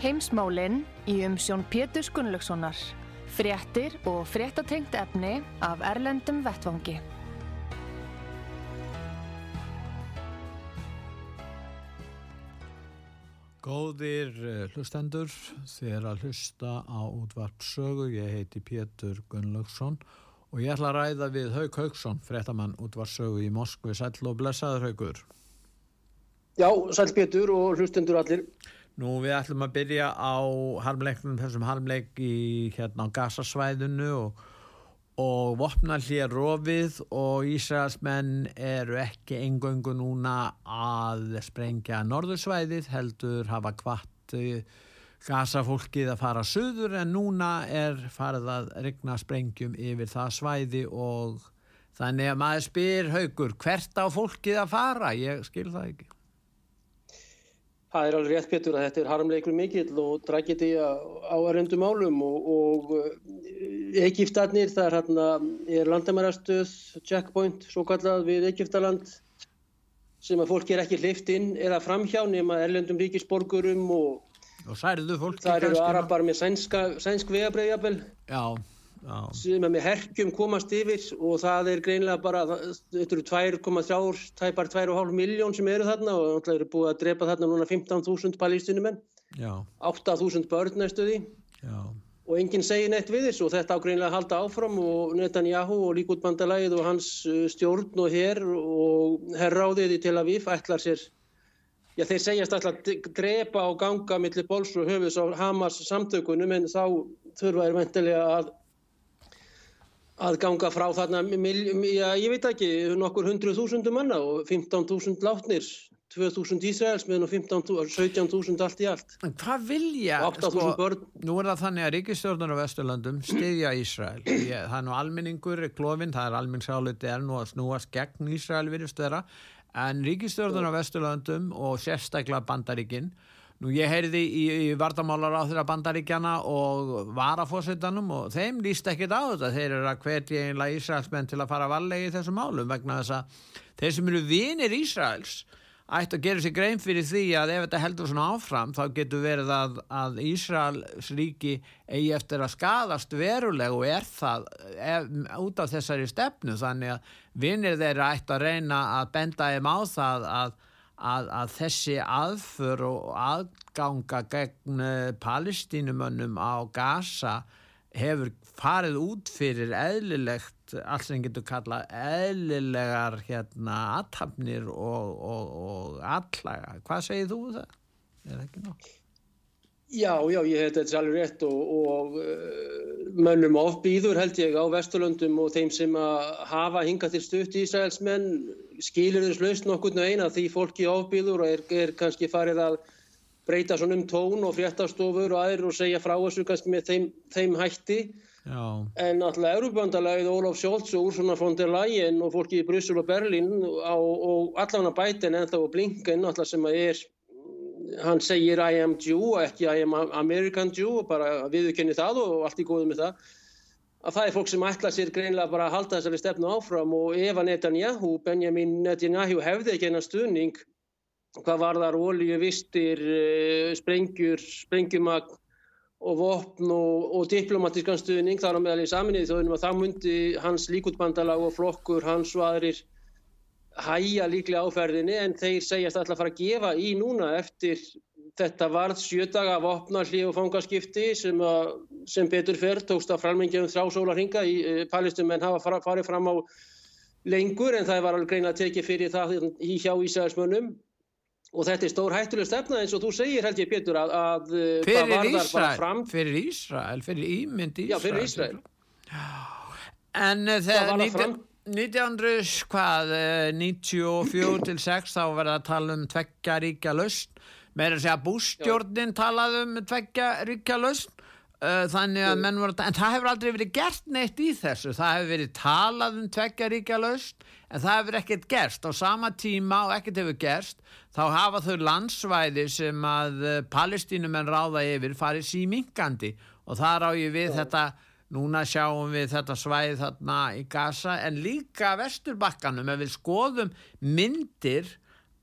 Heimsmálinn í umsjón Pétur Gunnlaugssonar. Fréttir og fréttatengt efni af Erlendum Vettvangi. Góðir eh, hlustendur, þér að hlusta á útvart sögu. Ég heiti Pétur Gunnlaugsson og ég ætla að ræða við Haug Haugsson, fréttamann útvart sögu í Moskvi. Sæl og blessaður Haugur. Já, sæl Pétur og hlustendur allir. Nú við ætlum að byrja á harmleiknum, þessum harmleik í hérna á gasasvæðinu og, og vopna hlýjar rofið og Ísraelsmenn eru ekki engöngu núna að sprengja norðursvæðið, heldur hafa kvart gasafólkið að fara söður en núna er farið að regna sprengjum yfir það svæði og þannig að maður spyr haugur hvert á fólkið að fara, ég skil það ekki. Það er alveg rétt Petur að þetta er harmleikur mikill og dragið því á erendum álum og, og Egiptarnir, það er, hérna, er landamærastöð, checkpoint, svo kallað við Egiptaland sem að fólki er ekki hlift inn eða framhjá nema erlendum ríkisborgurum og, og það eru arabar með sænsk vegabreyjabel. Já sem er með herkjum komast yfir og það er greinlega bara, þetta eru 2,3 tæpar 2,5 miljón sem eru þarna og það eru búið að drepa þarna núna 15.000 palístinumenn 8.000 börn næstuði og enginn segir neitt við þessu og þetta á greinlega að halda áfram og Netanyahu og líkútbandalæðið og hans uh, stjórn og herr og herráðið í Tel Aviv ætlar sér Já, þeir segjast alltaf að drepa og ganga millir bóls og höfus á Hamas samtökunum en þá þurfa er vendilega að að ganga frá þarna, já, ég veit ekki, nokkur hundruð þúsundu manna og 15.000 látnir, 2.000 Ísraelsmiðn og 17.000 allt í allt. En hvað vilja, sko, nú er það þannig að ríkistjórnar á Vesturlandum stiðja Ísrael. Ég, það er nú almenningur, klófinn, það er almenningsáliti er nú að snúast gegn Ísrael virðist vera, en ríkistjórnar á Vesturlandum og sérstaklega bandaríkinn Nú ég heyrði í, í vardamálar á þeirra bandaríkjana og varafósittanum og þeim líst ekkit á þetta. Þeir eru að hvetja einlega Ísraelsmenn til að fara vallegi í þessum málum vegna þess að þeir sem eru vinir Ísraels ætti að gera sér grein fyrir því að ef þetta heldur svona áfram þá getur verið að, að Ísraels ríki eigi eftir að skadast veruleg og er það ef, út af þessari stefnu þannig að vinir þeirra ætti að reyna að benda þeim á það að að, að þessi aðför og aðganga gegn eh, palestínumönnum á Gaza hefur farið út fyrir eðlilegt, allt sem getur kalla eðlilegar hérna aðtapnir og, og, og allaga. Hvað segir þú það? Er það ekki nátt? Já, já, ég hef þetta alveg rétt og, og uh, mönnum ofbýður held ég á Vesturlundum og þeim sem að hafa hingað til stutt í Ísraelsmenn skilir þess laust nokkurnu eina því fólki ofbýður og er, er kannski farið að breyta svona um tón og fréttastofur og aðrir og segja frá þessu kannski með þeim, þeim hætti. Já. En alltaf Európandalagið Ólaf Sjólds og Úrsuna von der Leyen og fólki í Bryssel og Berlín á, og allavega bætin ennþá og Blinken alltaf sem að er hann segir I am Jew og ekki I am American Jew og bara viðkenni það og allt í góðu með það. Að það er fólk sem ætla sér greinlega bara að halda þessari stefnu áfram og ef að Netanyahu, Benjamin Netanyahu hefði ekki hennar stuðning hvað var þar olju, vistir eh, sprengjur, sprengjumagn og vopn og, og diplomatískan stuðning þar á meðal í saminni þó að það myndi hans líkutbandalag og flokkur hans og aðrir hæja líklega áferðinni en þeir segjast alltaf að fara að gefa í núna eftir þetta varð sjötaga af opnarli og fangaskipti sem, að, sem betur fyrr tókst að framlengja um þrjá sólarhinga í e, Palestum en hafa farið fram á lengur en það var alveg greina að teki fyrir það í hjá Ísæðismönnum og þetta er stór hættuleg stefna eins og þú segir held ég betur að, að e, fyrir Ísrael, fyrir Ísrael? Fyrir ímynd Ísrael Já, fyrir Ísrael. En þegar 1994 til 6 þá verða að tala um tveggja ríkja lausn. Með að segja bústjórnin talaði um tveggja ríkja lausn. Uh, þannig að menn voru en það hefur aldrei verið gert neitt í þessu. Það hefur verið talað um tveggja ríkja lausn en það hefur ekkert gerst. Á sama tíma og ekkert hefur gerst þá hafa þau landsvæði sem að uh, palestínumenn ráða yfir farið símingandi og það rá ég við þetta Núna sjáum við þetta svæði þarna í Gaza en líka vesturbakkanum ef við skoðum myndir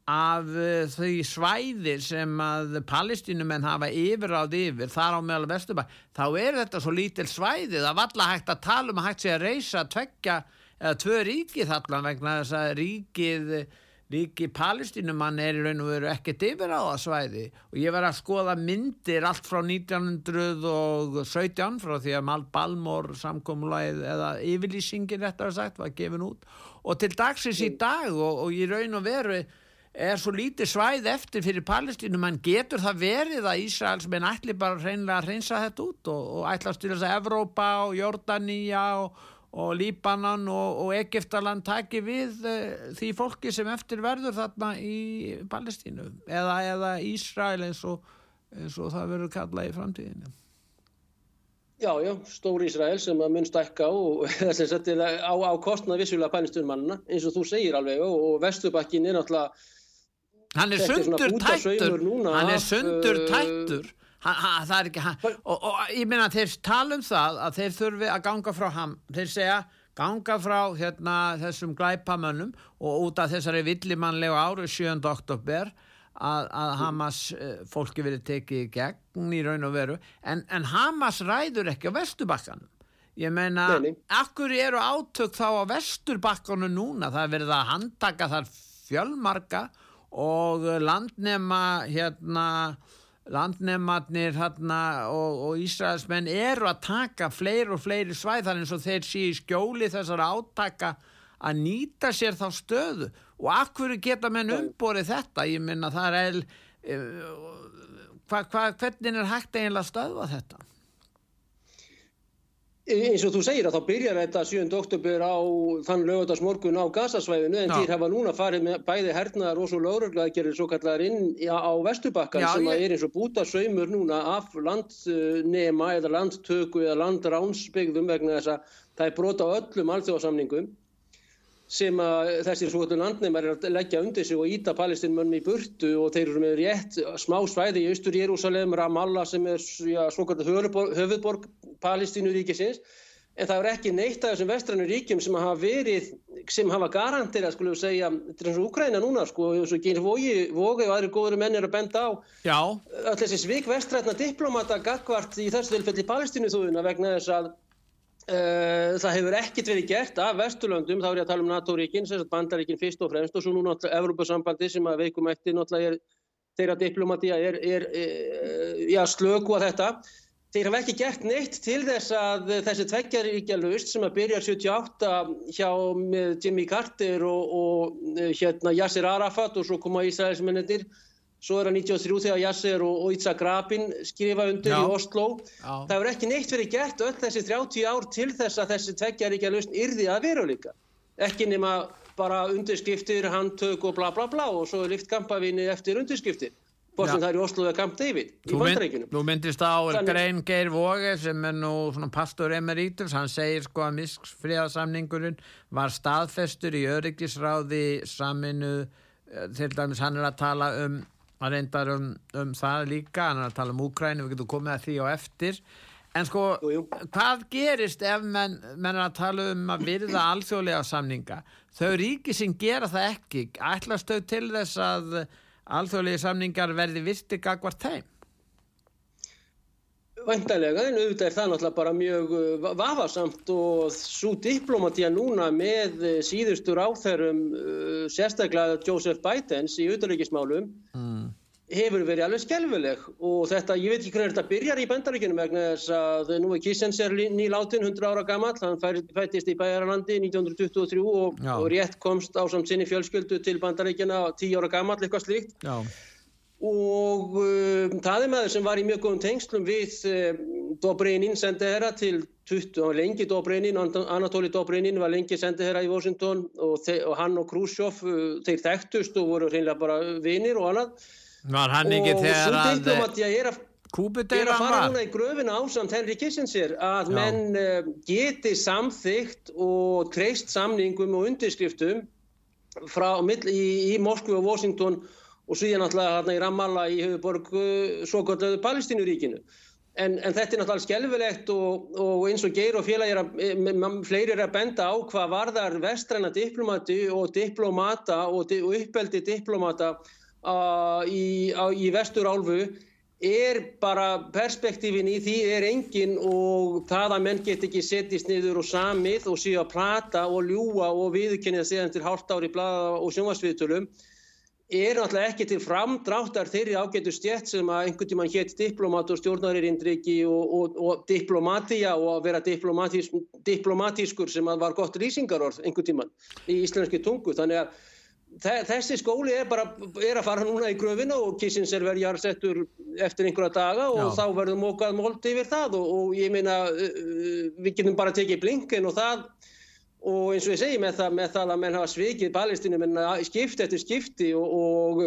af uh, því svæði sem að palestinumenn hafa yfiráð yfir þar á meðal vesturbakk þá er þetta svo lítil svæði. Það var alltaf hægt að tala um að hægt sé að reysa tveggja eða tvö ríkið þarna vegna þess að ríkið Ríki palestinumann er í raun og veru ekkert yfir á það svæði. Og ég var að skoða myndir allt frá 1917 frá því að Mal Balmor samkómulæð eða yfirlýsingin réttar að sagt var gefin út. Og til dagsins í dag og, og í raun og veru er svo lítið svæð eftir fyrir palestinumann getur það verið að Ísraels menn ætli bara reynilega að reynsa þetta út og, og ætla að styrja þess að Evrópa og Jordania og og Líbanon og, og Egiptaland taki við uh, því fólki sem eftir verður þarna í Palestínu eða, eða Ísrael eins og, eins og það verður kallað í framtíðinu. Já, já, stór Ísrael sem að mun stækka og á, á kostna vissulega palestinumannina eins og þú segir alveg og Vesturbakkin er náttúrulega hann er sundur tættur hann er sundur tættur Ha, ha, það er ekki og, og, og ég minna þeir tala um það að þeir þurfi að ganga frá ham þeir segja ganga frá hérna, þessum glæpamönnum og út af þessari villimannlegu áru 7. oktober að, að Hamas eh, fólki verið tekið í gegn í raun og veru. En, en Hamas ræður ekki á vestubakkanum ég meina, akkur eru átök þá á vesturbakkanum núna? Það er verið að handtaka þar fjölmarka og landnema hérna landnematnir og, og Ísraelsmenn eru að taka fleiri og fleiri svæðar eins og þeir sé í skjóli þessar átaka að nýta sér þá stöðu. Og akkur geta menn umborið þetta? Ég minna það er uh, hva, hva, hvernig er hægt eiginlega að stöðva þetta? Eins og þú segir að þá byrjar þetta 7. oktober á þann lögadagsmorgun á gasasvæðinu en þýr hafa núna farið með bæði hernaðar og svo lögurlega að gera svo kallar inn á Vesturbakkan Já, sem ég... er eins og búta saumur núna af landnema eða landtöku eða landránsbyggðum vegna þess að það er brota öllum alþjóðasamningum sem að þessir svokallu landneimar er að leggja undir sig og íta palestinmönnum í burtu og þeir eru með rétt smá svæði í austur Jérúsalem, Ramallah sem er svokallu höfuðborg palestinuríkisins en það er ekki neitt af þessum vestrannu ríkjum sem hafa verið, sem hafa garantera skulum við segja, þetta er eins og Úkræna núna sko, eins og Gynir Vógi og aðri góður menn er að benda á. Öll þessi svík vestrætna diplomata gagvart í þessu tilfelli palestinu þúðuna vegna þess að það hefur ekkert verið gert af Vesturlöndum, þá er ég að tala um NATO-ríkin, bandaríkin fyrst og fremst og svo nú náttúrulega Evrópa-sambandi sem að veikum eftir er þeirra diplomatíja er, er, er eh, já, slöku að þetta. Þeir hafa ekki gert neitt til þess að þessi tveggjaríkja laust sem að byrja 78 hjá Jimmy Carter og, og eh, hérna Yasser Arafat og svo koma Ísraelsmennir Svo er það 93 þegar Yasser og, og Itzhak Rabin skrifa undir Já. í Oslo. Já. Það verður ekki neitt verið gert öll þessi 30 ár til þess að þessi tveggjaríkja lausn yrði að vera líka. Ekki nema bara undirskriftir, handtök og bla bla bla og svo er lift kampavinni eftir undirskriftir. Hvort sem það er í Oslo eða Camp David í bandaríkunum. Nú myndist á Þannig... Grein Geir Vóge sem er nú pastor emeritus, hann segir sko að misksfríðarsamningurinn var staðfestur í öryggisráði saminu, eh, til dæmis hann er að tala um hann reyndar um, um það líka hann er að tala um Úkræni, við getum komið að því á eftir. En sko, jú, jú. hvað gerist ef menn, menn er að tala um að virða alþjóðlega samninga? Þau ríki sem gera það ekki ætlast þau til þess að alþjóðlega samningar verði virti gagvart þeim Væntalega, en auðvitað er það náttúrulega bara mjög uh, vafasamt og svo diplomatíja núna með uh, síðustur áþærum uh, sérstaklega Joseph Bidens í auðvitaðleikismálum mm. hefur verið alveg skelvileg og þetta, ég veit ekki hvernig þetta byrjar í bandaríkunum vegna þess að nú er Kissens er nýláttinn 100 ára gammal, hann fættist í Bæjaralandi 1923 og, og rétt komst á samt sinni fjölskyldu til bandaríkjana 10 ára gammal, eitthvað slíkt. Já og um, það er maður sem var í mjög góðum tengslum við um, Dobrynin sendiherra til 20, og lengi Dobrynin, Anatoli Dobrynin var lengi sendiherra í Washington og, og hann og Khrushchev uh, þeir þekktust og voru hreinlega bara vinir og annað Var hann ekki þegar að Kúbudeiran var? Ég er að fara núna í gröfina ásamt Henry Kissinger að Já. menn uh, geti samþygt og kreist samningum og undirskriftum frá, í, í Moskvu og Washington og síðan náttúrulega hérna í Ramallah í höfuborg uh, svo kvöldaðu Palestínuríkinu. En, en þetta er náttúrulega skelvilegt og, og eins og geir og félagir að, e, fleiri er að benda á hvað varðar vestræna diplomati og diplomata og, di og uppeldi diplomata uh, í, í vestur álfu er bara perspektífin í því er engin og það að menn get ekki settist niður og samið og síðan að plata og ljúa og viðkynna séðan til hálft ári blada og sjónvarsviðtölum er náttúrulega ekki til framdráttar þeirri ágætu stjætt sem að einhvern tíman hétt diplomat og stjórnaririndriki og, og, og diplomatia og að vera diplomatísk, diplomatískur sem að var gott lýsingarorð einhvern tíman í íslenski tungu. Þannig að þessi skóli er bara er að fara núna í gröfina og kissins er verið jarðsettur eftir einhverja daga og Já. þá verðum okkar moldi yfir það og, og ég meina við getum bara tekið blinken og það og eins og ég segi með það, með það að menn hafa svikið Palestínu skipti eftir skipti og, og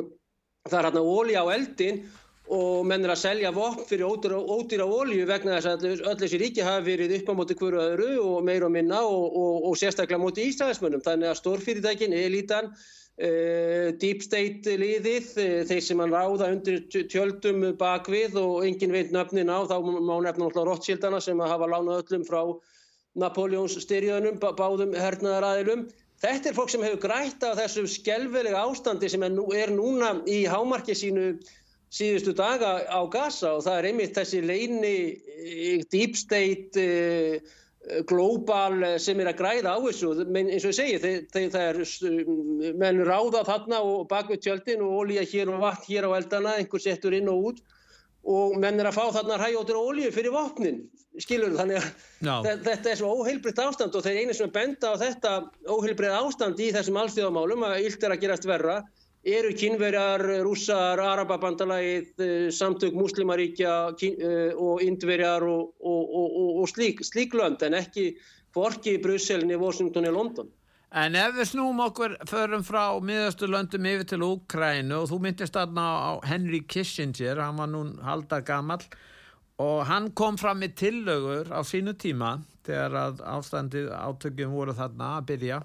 það er hérna ólí á eldin og menn er að selja vopn fyrir ódýra, ódýra ólíu vegna þess að öll þessi ríki hafi verið upp á móti hverju öðru og meir og minna og, og, og sérstaklega móti Ísraelsmönnum. Þannig að stórfyrirtækin, elitan, uh, deep state liðið, uh, þeir sem hann ráða undir tjöldum bakvið og engin veit nöfnin á, þá má nefna náttúrulega Rothschildana sem hafa lánað öllum frá Napoleons styrjöðunum, báðum hernaðaræðilum. Þetta er fólk sem hefur grætt af þessu skelvelega ástandi sem er, nú, er núna í hámarki sínu síðustu daga á Gaza og það er einmitt þessi leini eh, deep state uh, global sem er að græða á þessu. Men eins og ég segi, þeir, þeir, það er menn ráða þarna og bakvið tjöldin og ólíja hér og vatn hér á eldana, einhver settur inn og út og menn er að fá þarna ræjóttir og ólíu fyrir vopnin, skilur þannig að þetta er svo óheilbriðt ástand og þeir einu sem benda á þetta óheilbrið ástand í þessum alþjóðamálum að ylt er að gerast verra eru kynverjar, rússar, arababandalagið, eh, samtök muslimaríkja eh, og indverjar og, og, og, og slík, slík lönd en ekki hvorki í Bruselin, í Washington og London. En ef við snúum okkur, förum frá miðasturlöndum yfir til Úkrænu og þú myndist aðna á Henry Kissinger, hann var nú haldar gammal og hann kom fram með tillögur á sínu tíma þegar að ástandið átökjum voru þarna að byrja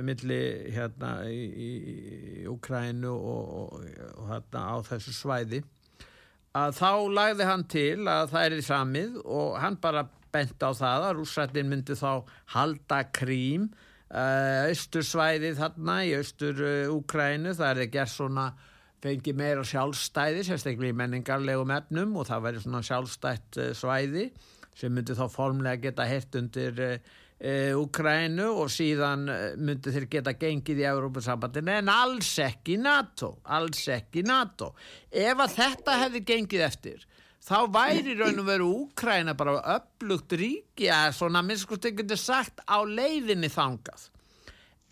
millir hérna í, Úkrænu og, og, og hérna á þessu svæði að þá lagði hann til að það er í samið og hann bara bent á það að rússættin myndi þá halda krím austursvæði þarna í austur Úkrænu það er gerð svona fengi meira sjálfstæði sérstaklega í menningarlegum efnum og það væri svona sjálfstætt eh, svæði sem myndi þá formlega geta hert undir Úkrænu eh, og síðan eh, myndi þeir geta gengið í Európa-sambandinu en alls ekki NATO alls ekki NATO. Ef að þetta hefði gengið eftir þá væri raun og veru Úkræna bara upplugt ríki að svona minnskust ekki sagt á leiðinni þangað.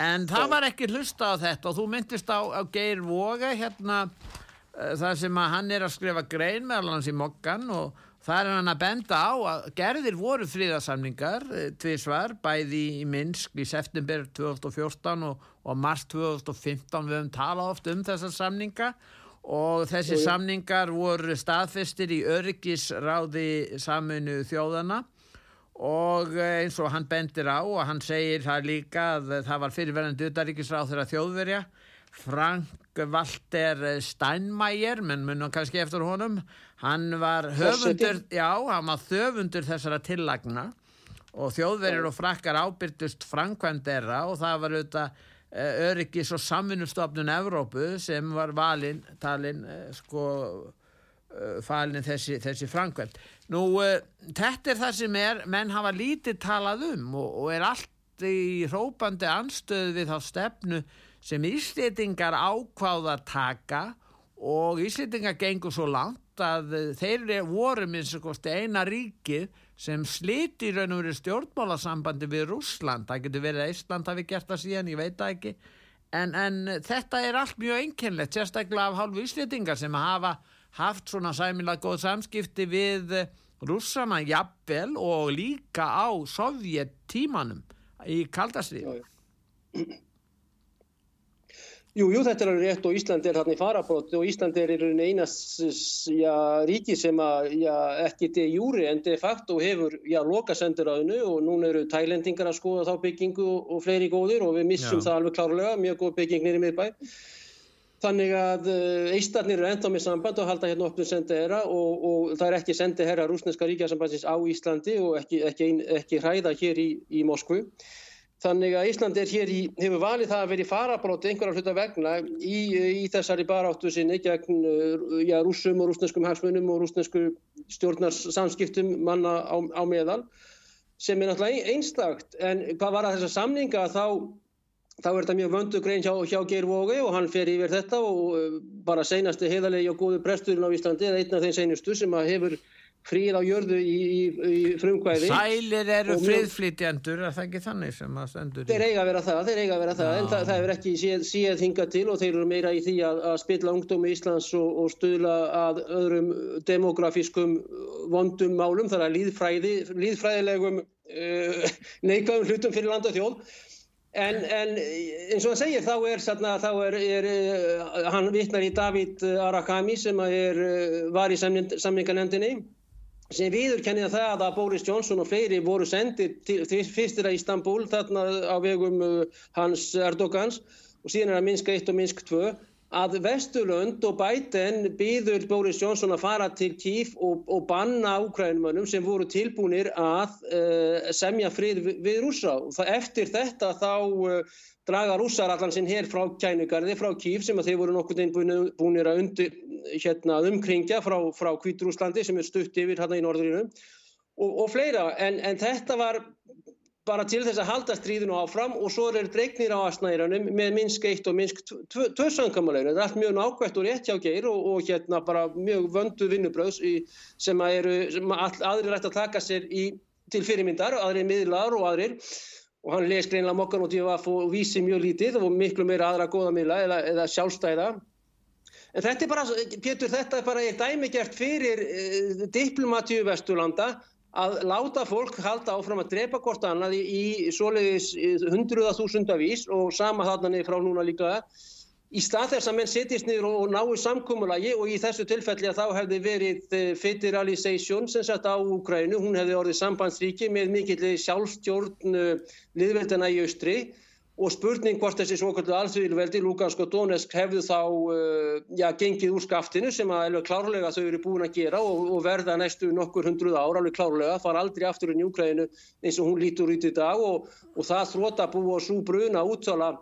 En það var ekki hlusta á þetta og þú myndist á, á Geir Voga hérna uh, það sem að hann er að skrifa grein meðal hans í mokkan og það er hann að benda á að gerðir voru fríðarsamlingar uh, tvísvar bæði í Minsk í september 2014 og, og mars 2015 við höfum talað oft um þessar samninga og þessi og samningar voru staðfestir í öryggisráði saminu þjóðana og eins og hann bendir á og hann segir það líka að það var fyrirverðandi utaríkisráð þeirra þjóðverja Frank Walter Steinmeier menn munum kannski eftir honum. Hann var höfundur já, hann var þöfundur þessara tillagna. Og þjóðverjir og frakkar ábyrtust framkvæmdera og það var auðvitað Eh, öryggis og samvinnustofnun Evrópu sem var valin talin eh, sko eh, falin þessi, þessi framkvæmt nú þetta er það sem er menn hafa lítið talað um og, og er allt í hrópandi anstöðu við þá stefnu sem Íslitingar ákváða taka og Íslitingar gengur svo langt að þeir voru minnst eina ríkið sem sliti í raun og veru stjórnmálasambandi við Rúsland, það getur verið að Ísland hafi gert það síðan, ég veit það ekki. En, en þetta er allt mjög einkennlegt sérstaklega af hálfu íslitingar sem hafa haft svona sæmilag góð samskipti við rússana jafnvel og líka á sovjettímanum í kaldastrið Jú, jú, þetta er alveg rétt og Ísland er þarna í farabrótt og Ísland er í rauninni einast já, ríki sem að, já, ekki de júri en de facto hefur, já, loka sendiráðinu og núna eru tælendingar að skoða þá byggingu og, og fleiri góðir og við missum já. það alveg klárlega, mjög góð byggingnir í miðbæ. Þannig að uh, Íslandnir eru enda með samband og halda hérna opnum sendi herra og, og það er ekki sendi herra rúsneska ríkjasambandsins á Íslandi og ekki, ekki, ekki hræða hér í, í Moskvu. Þannig að Ísland í, hefur valið það að vera í farabróti einhverjar hluta vegna í, í þessari baráttu sinni gegn ja, rúsum og rúsneskum hagsmunum og rúsnesku stjórnarsamskiptum manna á, á meðal sem er náttúrulega einstakt. En hvað var að þessa samninga þá, þá er þetta mjög vöndu grein hjá, hjá Geir Vógi og hann fer yfir þetta og bara seinasti heiðalegi og góðu presturinn á Íslandi eða einn af þeim seinustu sem að hefur fríð á jörðu í, í, í frumkvæði. Sælir eru friðflýtjandur er það ekki þannig sem að stendur í? Þeir eiga að vera það, þeir eiga að vera það en það, það hefur ekki séð, séð hinga til og þeir eru meira í því að, að spilla ungdómi Íslands og, og stuðla að öðrum demografískum vondum málum þar að líðfræði líðfræðilegum uh, neikaðum hlutum fyrir land og þjóð En, en eins og hann segir þá er, satna, þá er, er uh, hann vittnar í David Arakami sem er, uh, var í samningarnefndinni sem viður kennið það að Boris Johnson og fleiri voru sendið fyrstir að Istanbul þarna á vegum uh, hans Erdogans og síðan er að Minsk 1 og Minsk 2 að Vesturlund og Biden býður Boris Johnson að fara til Kíf og, og banna ákrænumönnum sem voru tilbúinir að uh, semja frið við, við rúsa og það, eftir þetta þá uh, draga rússar allan sinn hér frá kænugarði, frá Kíf sem að þeir voru nokkur einn búinir að undir, hérna, umkringja frá, frá Kvíturúslandi sem er stutt yfir hérna í norðurinu og, og fleira en, en þetta var bara til þess að halda stríðinu áfram og svo er dregnir á asnæðiranum með Minsk 1 og Minsk 2 sangamáleginu. Þetta er allt mjög nákvæmt og rétt hjá geir og, og hérna bara mjög vöndu vinnubröðs sem að eru, sem að aðrir ætti að taka sér í, til fyrirmyndar, aðrir miðlar og aðrir og hann les greinlega mokkan og djöfaf og vísi mjög lítið og miklu meira aðra góða miðla eða, eða sjálfstæða. En þetta er bara, Pétur, þetta er bara eitt dæmigert fyrir eh, diplomatíu Vesturlanda að láta fólk halda áfram að drepa hvort annað í, í svoleiðis hundruða þúsundavís og sama þarna niður frá núna líka í stað þess að menn sittist niður og, náu samkúmulagi og í þessu tilfelli að þá hefði verið eh, federalisation sem sett á Úkrænu, hún hefði orðið sambandsríki með mikill sjálfstjórn uh, liðveldina í austri. Og spurning hvort þessi svokallu alþjóðilveldi, Lugansk og Donetsk hefðu þá uh, já, gengið úr skaftinu sem að alveg klárlega þau eru búin að gera og, og verða næstu nokkur hundruð ára alveg klárlega, fara aldrei aftur inn í Úkrænu eins og hún lítur út í dag og, og það þróta bú og svo bruna úttala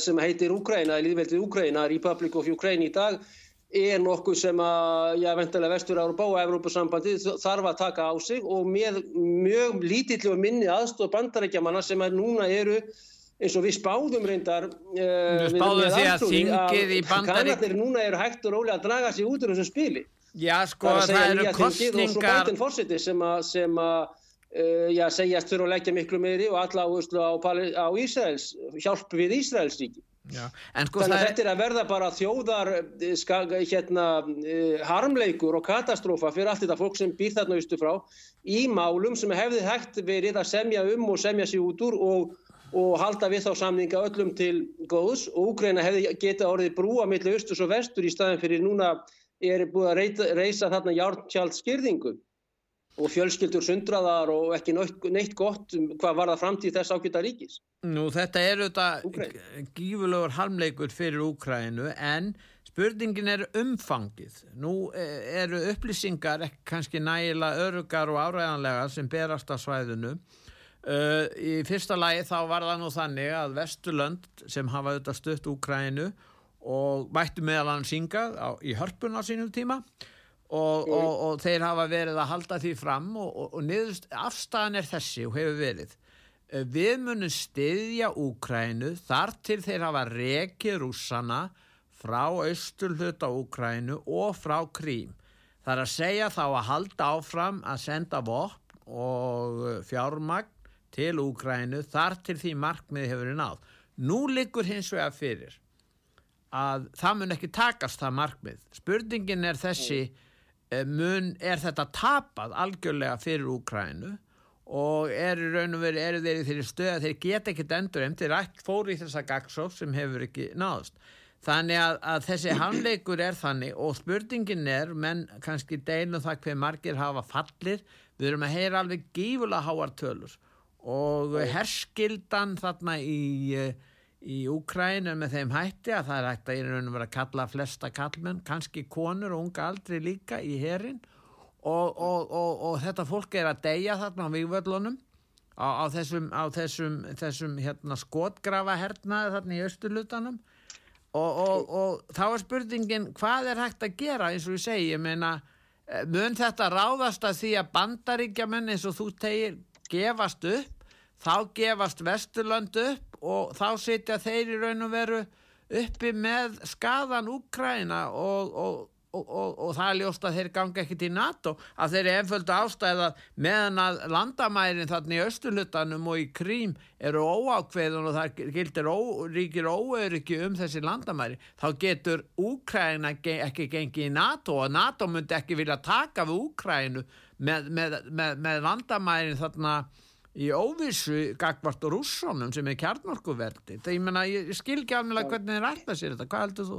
sem heitir Úkræna, líðveldið Úkræna, Republic of Ukraine í dag, er nokkuð sem að, já, vendilega Vestur-Európa og Evrópusambandi þarf að taka á sig og með mjög lítillu og minni aðstof bandarækjamanna sem að núna eru eins og við spáðum reyndar uh, við spáðum því að þingið í bandarík kannarnir núna eru hægt og rólega að draga sig út úr þessum spili. Já sko það, það eru kostningar bætinn fórseti sem að já, segjast fyrir að leggja miklu meiri og alla áherslu á, á Ísraels, hjálp við Ísraels ríki. Já, sko Þannig að þetta er að verða bara þjóðar eh, ska, hérna, uh, harmleikur og katastrófa fyrir allt þetta fólk sem býr þarna austu frá í málum sem hefði hægt verið að semja um og semja sér út úr og, og halda við þá samninga öllum til góðs og Úgræna hefði getað orðið brúa millir austus og vestur í staðin fyrir núna er búið að reysa þarna hjálptjált skyrðingu og fjölskyldur sundraðar og ekki neitt gott um hvað var það framtíð þess ákvita ríkis. Nú þetta er auðvitað gífurlegur halmleikur fyrir Úkrænu en spurningin er umfangið. Nú e, eru upplýsingar ekki kannski nægilega örugar og áræðanlega sem berast á svæðinu. Uh, í fyrsta lagi þá var það nú þannig að Vesturlönd sem hafa auðvitað stött Úkrænu og mættu meðal hann syngað á, í hörpun á sínum tíma og, mm. og, og þeir hafa verið að halda því fram og, og niðurst, afstæðan er þessi og hefur verið eh, við munum styðja Úkrænu þar til þeir hafa rekið rússana frá austul hluta Úkrænu og frá Krím það er að segja þá að halda áfram að senda vopn og fjármagn til Úkrænu þar til því markmið hefur náð Nú liggur hins vegar fyrir að það mun ekki takast það markmið. Spurningin er þessi, eh, mun, er þetta tapað algjörlega fyrir Úkrænu og er í raun og veru, eru þeir í þeirri stöð að þeir geta ekkit endur þeir ætt fóri í þessa gagsók sem hefur ekki náðust. Þannig að, að þessi handleikur er þannig og spurningin er, menn kannski deilum það hver margir hafa fallir, við erum að heyra alveg gífulega háartölur og herskildan þarna í í Úkrænu með þeim hætti að það er hægt að í raunum vera að kalla flesta kallmenn, kannski konur og unga aldrei líka í herin. Og, og, og, og þetta fólk er að deyja þarna á vývöldlunum á, á þessum, á þessum, þessum hérna, skotgrafa hernaði þarna í austurlutanum og þá er spurningin hvað er hægt að gera eins og ég segi, ég meina eh, mun þetta ráðast að því að bandaríkja menn eins og þú tegir gefast upp? Þá gefast Vesturland upp og þá sitja þeir í raun og veru uppi með skadan Úkræna og, og, og, og það er ljóst að þeir ganga ekkert í NATO að þeir eru enföldu ástæða meðan að landamærin þarna í Östurlutanum og í Krím eru óákveðun og það gildir ó, ríkir óöryggi um þessi landamæri þá getur Úkræna ekki gengið í NATO og NATO myndi ekki vilja taka við Úkrænu með, með, með, með landamærin þarna í óvissu gagvart rússonum sem er kjarnorkuverdi það ég menna, ég skil ekki alveg hvernig þið rætta sér þetta, hvað heldur þú?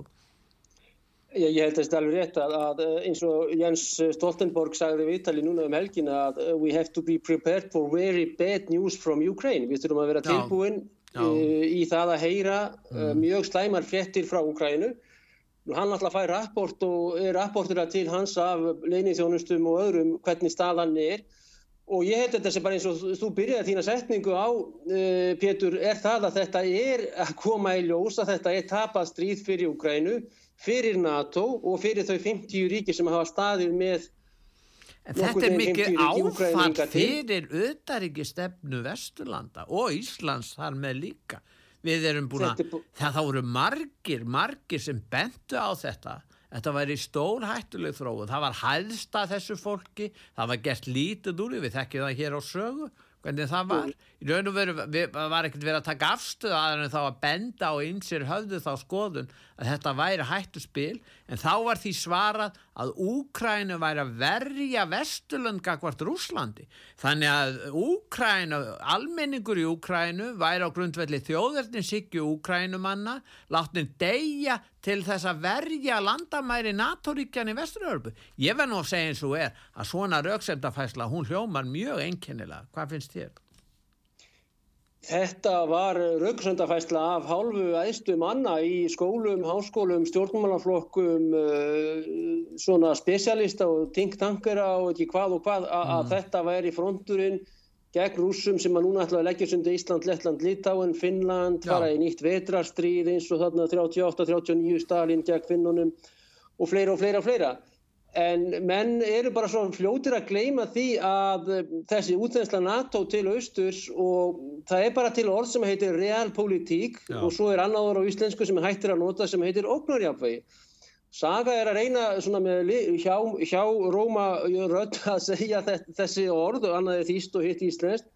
Ég, ég held að þetta er alveg rétt að, að eins og Jens Stoltenborg sagði við Ítali núna um helgina að uh, we have to be prepared for very bad news from Ukraine, við þurfum að vera tilbúin já. Uh, í það að heyra mm. mjög slæmar frettir frá Ukraínu. Hann alltaf fær rapport og er rapportur að til hans af leinithjónustum og öðrum hvernig staðan er og ég held þetta sem bara eins og þú byrjaði þína setningu á uh, Pétur, er það að þetta er að koma í ljós að þetta er tapað stríð fyrir Ukrænu, fyrir NATO og fyrir þau 50 ríki sem hafa staðið með En þetta er mikið áfall fyrir auðaríki stefnu Vesturlanda og Íslands þar með líka. Við erum búin að, það þá eru margir, margir sem bentu á þetta Þetta væri stór hættuleg þróun. Það var hæðsta þessu fólki, það var gert lítið úr, við þekkjum það hér á sögu, hvernig það var. Í raun og veru var ekkert verið að taka afstöðu að henni þá að benda á einsir höfðu þá skoðun að þetta væri hættu spil, en þá var því svarað að Úkrænu væri að verja Vesturlanda hvort Rúslandi. Þannig að Úkrænu, almenningur í Úkrænu væri á grundvelli þjóðverðinsikju Úkrænumanna, láttin deyja til þess að verja landamæri NATO-ríkjan í Vesturörbu. Ég verð nú að segja eins og er að svona rauksemdafæsla hún hljómar mjög einkennilega. Hvað finnst þér? Þetta var rauksemdafæsla af hálfu æðstu manna í skólum, háskólum, stjórnmálaflokkum, uh, svona spesialista og tinktankera og ekki hvað og hvað að mm. þetta væri fronturinn gegn rúsum sem að núna ætla að leggja sundi Ísland, Lettland, Litáen, Finnland, fara í nýtt vetrarstríð eins og þarna 38-39 Stalin gegn Finnunum og fleira og fleira og fleira. En menn eru bara svo fljótir að gleima því að þessi útlænsla NATO til austurs og það er bara til orð sem heitir realpolitík og svo er annáður á íslensku sem hættir að nota sem heitir ógnarjafvægi. Saga er að reyna með, hjá, hjá Róma Rödd að segja þessi orð og annaði þýst og hitt íslenskt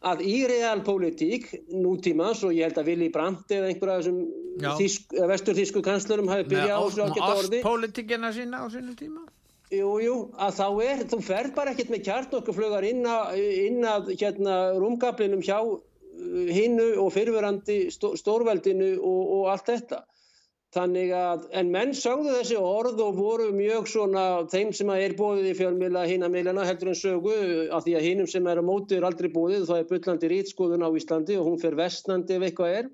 að í realpolitík nútímas og ég held að Vili Brandt eða einhverja þessum vesturþísku kanslurum hafi byrjað á þessu ágætt orði. Ástpolitíkina sína á sinu tíma? Jú, jú, að þá er, þú fer bara ekkert með kjartnokkuflögar inn að, inn að hérna, rúmgablinum hjá uh, hinnu og fyrfirandi stórveldinu og, og allt þetta. Þannig að, en menn sagðu þessi orð og voru mjög svona þeim sem er bóðið í fjölmila hínamilina heldur en sögu af því að hínum sem er á mótið er aldrei bóðið þá er byllandi rítskoðun á Íslandi og hún fer vestnandi ef eitthvað er.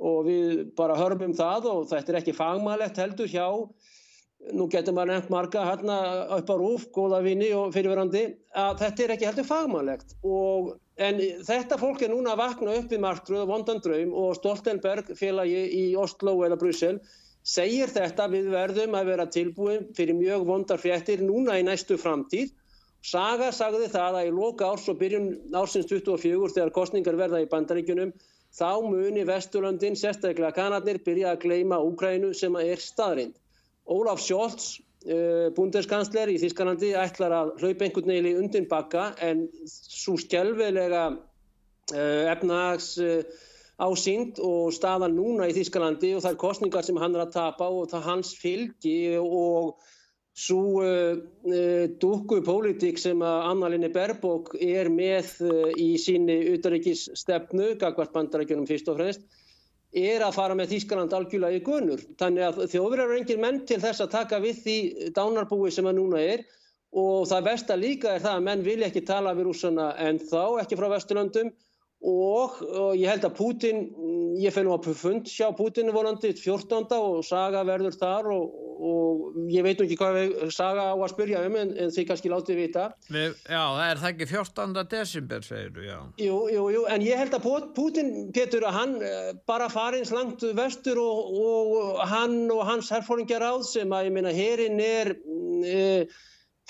Og við bara hörmum það og þetta er ekki fagmælegt heldur hjá nú getur maður nefnt marga hérna upp á rúf, góða vini og fyrirverandi að þetta er ekki heldur fagmælegt og En þetta fólk er núna að vakna upp við marktröð og vondan draum og Stoltenberg félagi í Oslo eða Brussel segir þetta við verðum að vera tilbúin fyrir mjög vondar fréttir núna í næstu framtíð. Saga sagði það að í loka árs og byrjun ársins 24 þegar kostningar verða í bandaríkunum þá muni Vesturlöndin, sérstaklega Kanadnir, byrja að gleima Úgrænu sem er staðrind. Ólaf Scholz Eh, bundeskansler í Þískanandi ætlar að hlaupa einhvern veginn í undin bakka en svo skjálfilega eh, efnags ásýnd og staðan núna í Þískalandi og það er kostningar sem hann er að tapa og það hans fylgi og svo uh, uh, dúku pólitík sem að Anna-Linni Berbók er með uh, í síni utaríkisstefnu, Gagvart bandarækjunum fyrst og fremst, er að fara með Þískaland algjörlega í gunur. Þannig að þjóður eru engin menn til þess að taka við því dánarbúi sem að núna er og það versta líka er það að menn vilja ekki tala við rúsana en þá, ekki frá Vesturlandum og, og ég held að Putin, ég fennu að fund sjá Putinu volandi 14. og Saga verður þar og, og ég veit ekki hvað Saga á að spyrja um en, en þið kannski látið vita. Við, já, það er það ekki 14. desember segir þú, já. Jú, jú, jú, en ég held að Putin, Petur, að hann eh, bara farins langt vestur og, og hann og hans herfóringar áð sem að ég minna herin er... E,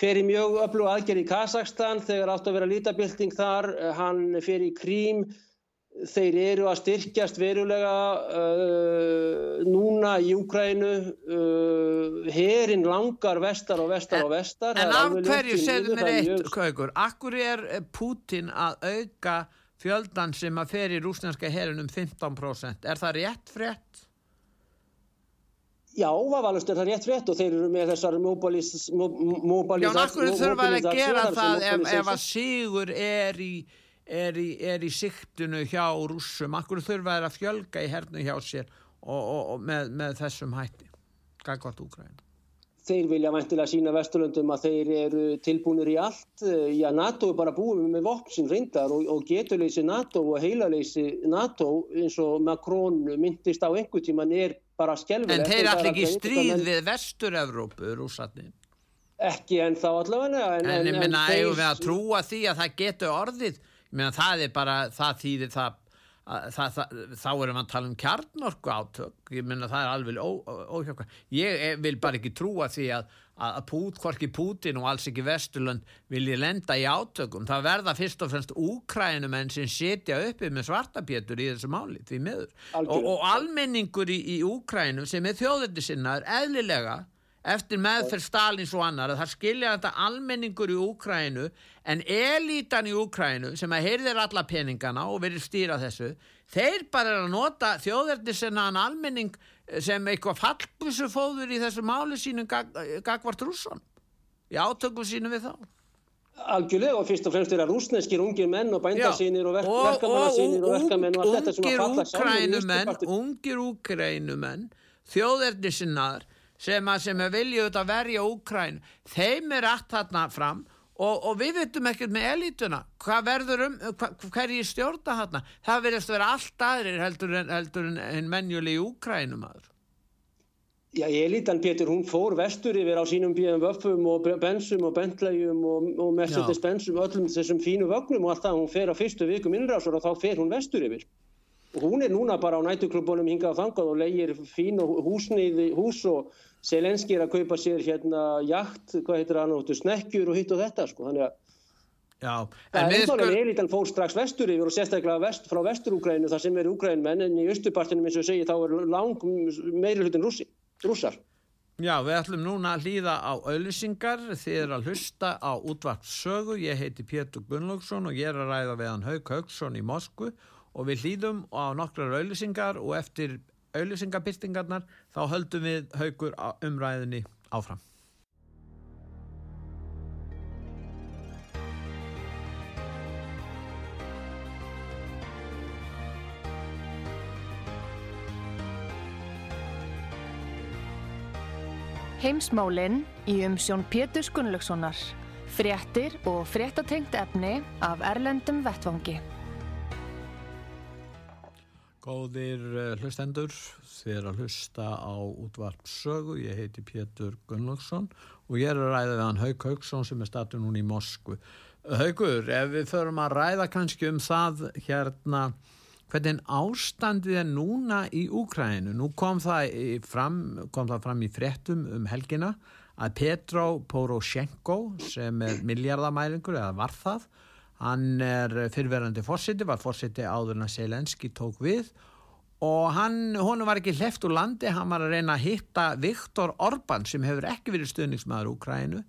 fer í mjög öflug aðgerð í Kazakstan þegar átt að vera lítabilding þar, hann fer í Krím, þeir eru að styrkjast verulega uh, núna í Úkrænu, uh, herin langar vestar og vestar en, og vestar. En af hverju segðu mér eitt, mjög... Kaukur, akkur er Putin að auka fjöldan sem að fer í rúsnænska herin um 15%, er það rétt frétt? Já, vafalust er það rétt frétt og þeir eru með þessar mobilisar... Já, náttúrulega þurfa að gera það ef, ef að Sigur er í, er í, er í siktinu hjá rússum, akkur þurfa að fjölga í hernu hjá sér og, og, og með, með þessum hætti. Hvað gott Úgræn? Þeir vilja vantilega sína vesturlöndum að þeir eru tilbúinir í allt. Já, NATO er bara búið með sem reyndar og, og geturleysi NATO og heilaleysi NATO eins og Macron myndist á einhver tíman er bara skjálfilegt. En þeir allir ekki stríð menn... við Vestur-Európu, rúsatni? Ekki en þá allavega. En, en ég minna, eigum við að trúa því að það getur orðið, ég minna, það er bara, það þýðir það, það, það þá erum við að tala um kjarnorku átök, ég minna, það er alveg óhjókvæm. Ég eh, vil bara ekki trúa því að að Pút, hvorki Pútin og alls ekki Vesturlund vilji lenda í átökum. Það verða fyrst og fremst úkrænumenn sem setja uppi með svartapétur í þessu máli, því miður. Og, og almenningur í, í Úkrænum sem er þjóðundi sinnaður, eðlilega eftir meðferð Stalins og annar það skilja þetta almenningur í Úkrænu en elítan í Úkrænu sem að heyrðir alla peningana og verið stýra þessu þeir bara er að nota þjóðundi sinnaðan almenning sem eitthvað fallbúsufóður í þessu máli sínum gag, gagvart rússan í átökum sínum við þá. Algjörlega og fyrst og fremst er að rúsneskir ungir menn og bændasínir og, verk, og verkamannasínir og verkamenn og allt þetta sem að falla saman Ungir úkrænumenn þjóðernisinnar sem að, sem að vilja auðvitað verja úkræn þeim er allt þarna fram og, og við veitum ekkert með elítuna. Hvað verður um, hva, hverji stjórna þarna, það verðist að vera allt aðrir heldur en, heldur en, en menjuli í Úkrænum aður Já, elítan Pétur, hún fór vestur yfir á sínum bíðum vöffum og bensum og bentlegjum og, og Mercedes bensum öllum þessum fínu vögnum og allt það, hún fer á fyrstu vikum innrásur og þá fer hún vestur yfir. og hún er núna bara á nætuklubunum hingað á þangað og leigir fín og húsniði hús og Selenski er að kaupa sér hérna jakt, hvað heitir hann áttu, snekkjur og hitt og þetta sko, þannig að Já, en við sko... Elítan fór strax vestur yfir og sérstaklega vest, frá vestur-Úgrænu þar sem er Úgrænmenn en í östupartinum eins og segi þá er lang meiri hlutin rússar. Já, við ætlum núna að hlýða á auðlýsingar þið er að hlusta á útvart sögu ég heiti Pétur Gunnlaugsson og ég er að ræða við hann Haug Haugsson í Moskvu og við hlýðum á nokkrar auðlýsingar og eftir auðlýsingabyrtingarnar þá höldum við haugur umræðinni áfram. Heimsmálinn í umsjón Pétur Gunnlaugssonar. Fréttir og fréttatengt efni af Erlendum Vettvangi. Góðir eh, hlustendur, þið er að hlusta á útvart sögu, ég heiti Pétur Gunnlaugsson og ég er að ræða við hann Haug Haugsson sem er statun núna í Moskvu. Haugur, ef við förum að ræða kannski um það hérna, hvernig ástandið er núna í Úkræninu, nú kom það fram, kom það fram í frettum um helgina að Petro Poroshenko sem er miljardamæringur eða var það Hann er fyrverandi fórsiti, var fórsiti áður en að Selenski tók við. Og hann, hún var ekki hleft úr landi, hann var að reyna að hitta Viktor Orbán sem hefur ekki verið stuðningsmaður Úkrænu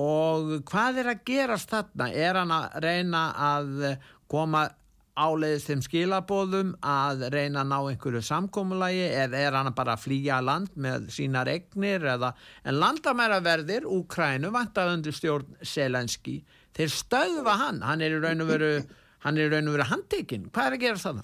og hvað er að gerast þarna? Er hann að reyna að koma áleiðist þeim skilabóðum að reyna að ná einhverju samkómulagi eða er hann bara að flýja land með sínar egnir eða en landamæraverðir Úkrænu vantað undir stjórn Selenski þeir stöðva hann, hann er í raun og veru hann er í raun og veru handtekinn, hvað er að gera það?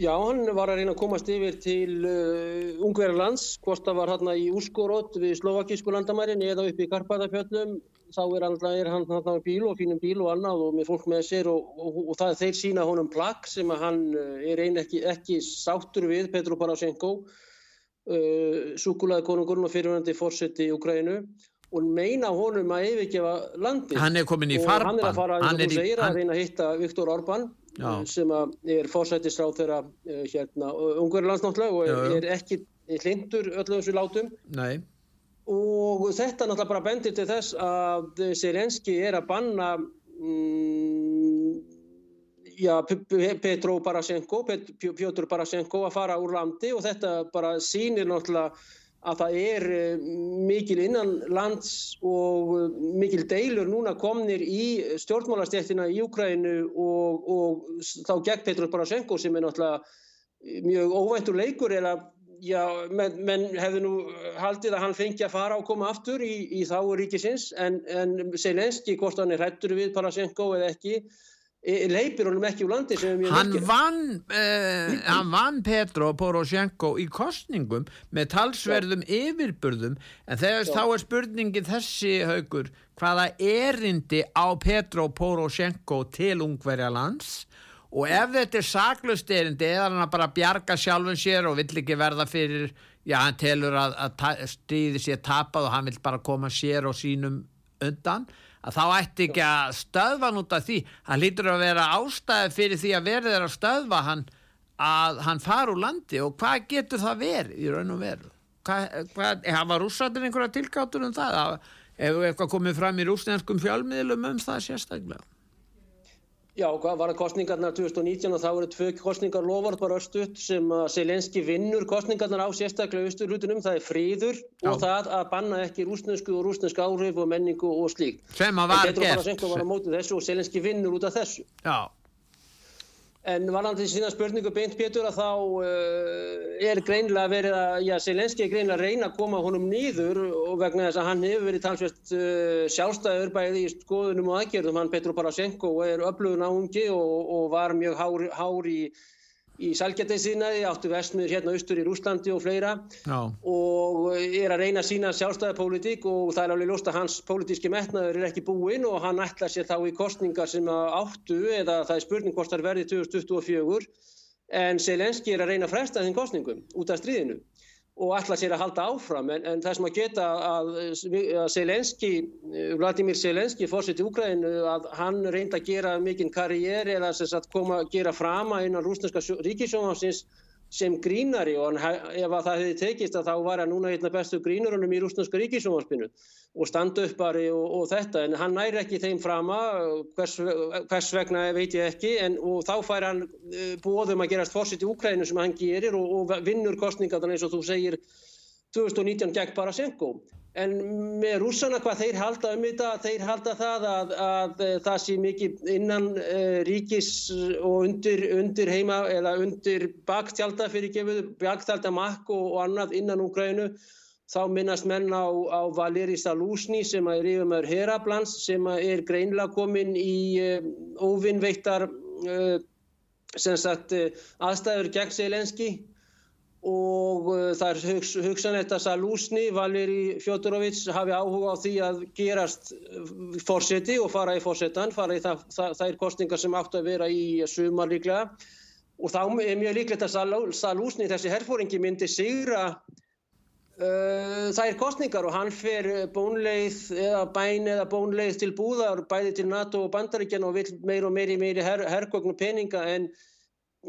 Já, hann var að reyna að komast yfir til uh, Ungverðarlands, hvort það var hérna í Úskorótt við Slovakísku landamærin eða upp í Karpatafjöllum þá er hann, er hann, hann á bíl og fínum bíl og annað og með fólk með sér og, og, og það er þeir sína honum plagg sem að hann eh, er einn ekki, ekki sáttur við Petro Poroshenko uh, súkulaði konungurinn og fyrirvændi fórseti í Ukraínu og meina honum að yfirgefa landi hann er komin í farban hann er að fara hann er í, hann... að reyna að hitta Viktor Orbán Já. sem er fórsættisráð þeirra uh, hérna, Ungverðarlandsnáttlega og er, er ekki hlindur öllu þessu látum. Nei. Og þetta náttúrulega bara bendir til þess að Selenski er að banna mm, já, Petro Barashenko Pjótur Barashenko að fara úr landi og þetta bara sýnir náttúrulega að það er eh, mikil innan lands og eh, mikil deilur núna komnir í stjórnmálastjættina í Ukrænu og, og þá gegn Petro Barashenko sem er náttúrulega mjög óvæntur leikur eða já, menn, menn hefðu nú haldið að hann fengi að fara og koma aftur í, í þáu ríkisins en, en Selenski, hvort hann er hættur við Parasenko eða ekki leipir honum ekki úr landi hann vann, uh, hann vann Petro Poroshenko í kostningum með talsverðum ja. yfirburðum en Já. þá er spurningi þessi haugur hvaða erindi á Petro Poroshenko til ungverja lands og ef þetta er saklust erindi eða hann bara bjarga sjálfum sér og vill ekki verða fyrir já hann telur að, að stríði sér tapað og hann vill bara koma sér og sínum undan að þá ætti ekki að stöðva nút af því. Hann lítur að vera ástæði fyrir því að verði þeirra að stöðva hann að hann fara úr landi. Og hvað getur það verið í raun og veru? Hafa rússatinn einhverja tilgáttur um það? Ef eitthvað komið fram í rúsnenskum fjálmiðlum um það sérstaklega Já, hvað var það kostningarnar 2019 og þá eru tvö kostningar lofart bara östuðt sem að Selenski vinnur kostningarnar á sérstaklega austurlutunum, það er fríður Já. og það að banna ekki rúsnesku og rúsnesk áhrif og menningu og slíkt. Sem að var gert. Poroshenko var á mótið þessu og Selenski vinnur út af þessu. Já. En varðandi sína spurningu beint Pétur að þá uh, er greinlega verið að, já, Selenski er greinlega að reyna að koma honum nýður og vegna þess að hann hefur verið talsvert uh, sjálfstæður bæði í skoðunum og aðgerðum, hann Petro Poroshenko er öflugun áhengi og, og var mjög hár, hár í í Salgjarteinsinaði, áttu vestmiður hérna austur í Rúslandi og fleira. Já. og er að reyna að sína sjálfstæðarpolítik og það er alveg lúst að hans politíski metnaður er ekki búinn og hann ætla sér þá í kostningar sem áttu eða það er spurning hvort það er verið 2024 en Selenski er að reyna að fresta þinn kostningum út af stríðinu og ætla sér að halda áfram. En, en það sem að geta að, að Selenski, Vladimir Selenski fórsett í Úgræðinu að hann reynda að gera mikinn karriér eða að koma að gera frama innan rúsneska ríkisjónafsins sem grínari og hann, ef að það hefði tekist að þá var hann núna einna bestu grínurunum í rúsneska ríkisjónafspinu og standa uppari og, og þetta en hann næri ekki þeim frama hvers, hvers vegna veit ég ekki en þá fær hann uh, bóðum að gerast fórsett í Úkræninu sem hann gerir og, og vinnur kostningarna eins og þú segir 2019 gegn Parasenko en með rússana hvað þeir halda um þetta, þeir halda það að, að, að það sé mikið innan uh, ríkis og undir, undir heima eða undir baktjálta fyrir gefuðu, baktjálta makk og, og annað innan Úgrænu þá minnast menn á, á Valeri Salúsni sem er yfirmöður Herablans sem er greinlega komin í uh, óvinnveittar uh, sagt, aðstæður gegn Selenski og uh, það er hugs, hugsanlegt að Salúsni, Valeri Fjóturovic hafi áhuga á því að gerast uh, fórseti og fara í fórsetan, fara í það, það, það er kostingar sem áttu að vera í sumar líklega. Og þá er mjög líklegt að Salúsni, þessi herfóringi, myndi sigra uh, þær kostningar og hann fer bónleið eða bæn eða bónleið til búðar bæði til NATO og bandaríkjan og vil meir og meiri meiri her, herrgögn og peninga en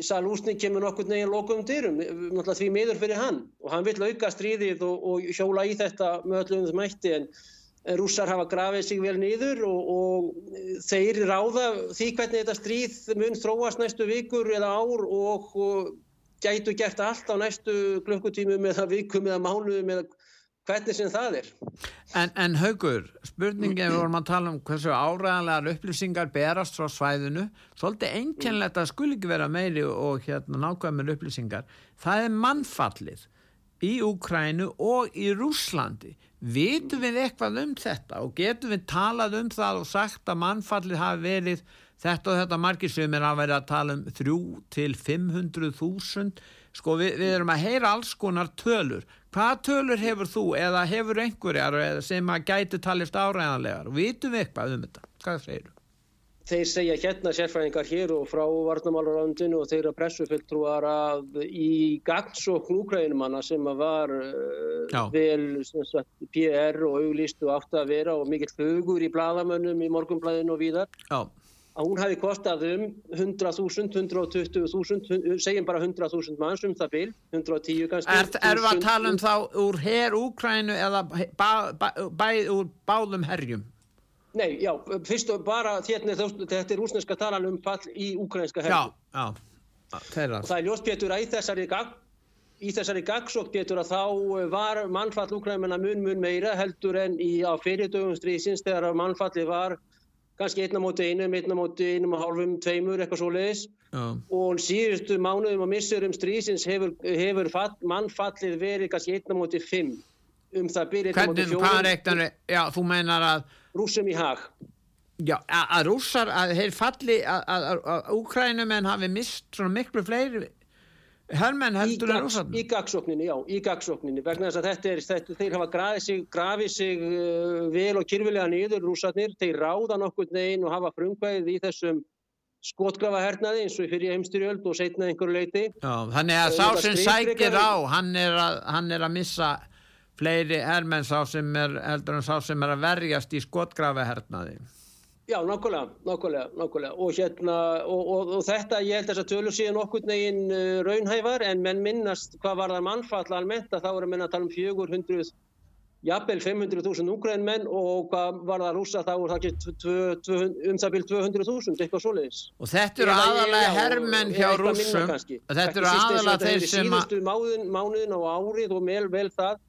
Salúsni kemur nokkur neginn lokum dyrum, náttúrulega því miður fyrir hann. Og hann vill auka stríðið og, og hjóla í þetta með öllum þessum mætti en, rússar hafa grafið sig vel niður og, og þeir ráða því hvernig þetta stríð mun þróast næstu vikur eða ár og, og gætu gert allt á næstu klukkutímum eða vikum eða mánuðum eða hvernig sem það er. En, en Haugur, spurningin við vorum að tala um hversu áræðanlegar upplýsingar berast frá svæðinu, svolítið einkennlegt að skul ekki vera meiri og hérna nákvæmur upplýsingar, það er mannfallið í Úkrænu og í Rúslandi. Vitum við eitthvað um þetta og getum við talað um það og sagt að mannfallið hafi verið þetta og þetta margir sem er að vera að tala um 3 til 500.000 sko við, við erum að heyra alls konar tölur. Hvað tölur hefur þú eða hefur einhverjar sem að gæti talist áræðanlegar og vitum við eitthvað um þetta? Hvað segir þú? Þeir segja hérna sérfræðingar hér og frá Varnamálaröndinu og þeirra pressufulltrúar að í gagsókn úkræðinumanna sem að var uh, vel sagt, PR og auglist og átt að vera og mikill hugur í bladamönnum í morgunblæðinu og víðar. Já að hún hafi kostað um 100.000, 120.000, segjum bara 100.000 manns um það byl, 110 kannski. Er, erum við að tala um þá úr herr Úkrænu eða bæ, bæ, bæ, úr báðum herjum? Nei, já, fyrst og bara þérna, þetta er rúsneska talan um fall í úkrænska herjum. Já, já, þeirra. Það er ljóspétur að í þessari gang, í þessari gagsók betur að þá var mannfall úkrænumina mun mun meira heldur en í á fyrirdögum strísins þegar mannfalli var kannski einna móti einum, einna móti einum og hálfum, tveimur, eitthvað svo leiðis og síðustu mánuðum og missurum strísins hefur, hefur fall, mannfallið verið kannski einna móti fimm um það byrja einna móti fjórum. Hvernig, er Já, þú meinar að... Rúsum í hag. Já, að, rússar, að þeir falli, að, að Úkrænumenn hafi mist svona miklu fleiri herrmenn heldur en rússarnir. Í gagsókninni, já, í gagsókninni, vegna þess að þetta er, þetta, þeir hafa grafið sig, grafið sig uh, vel og kyrfilega niður rússarnir, þeir ráða nokkur neginn og hafa frumkvæðið í þessum skotgrafa hernaði eins og fyrir heimstyrjöld og setna einhverju leiti. Já, þannig að sá sem sækir á, hann er að, hann er að missa fleiri herrmenn sá sem er, heldur en sá sem er að verjast í skotgrafa hernaði. Já, nákvæmlega, nákvæmlega, nákvæmlega. Og hérna, og, og, og þetta ég held þess að tölur síðan okkur neginn uh, raunhæfar en menn minnast hvað var það mannfall almennt að þá er að menna að tala um 400 jafnvel 500.000 úgræn menn og hvað var það rúsa þá er það ekki um það byrj 200.000 eitthvað svoleiðis. Og þetta eru aðalega herrmenn hjá rúsum, þetta eru aðalega þeir sem að... Síðustu mánuðin og árið og vel vel það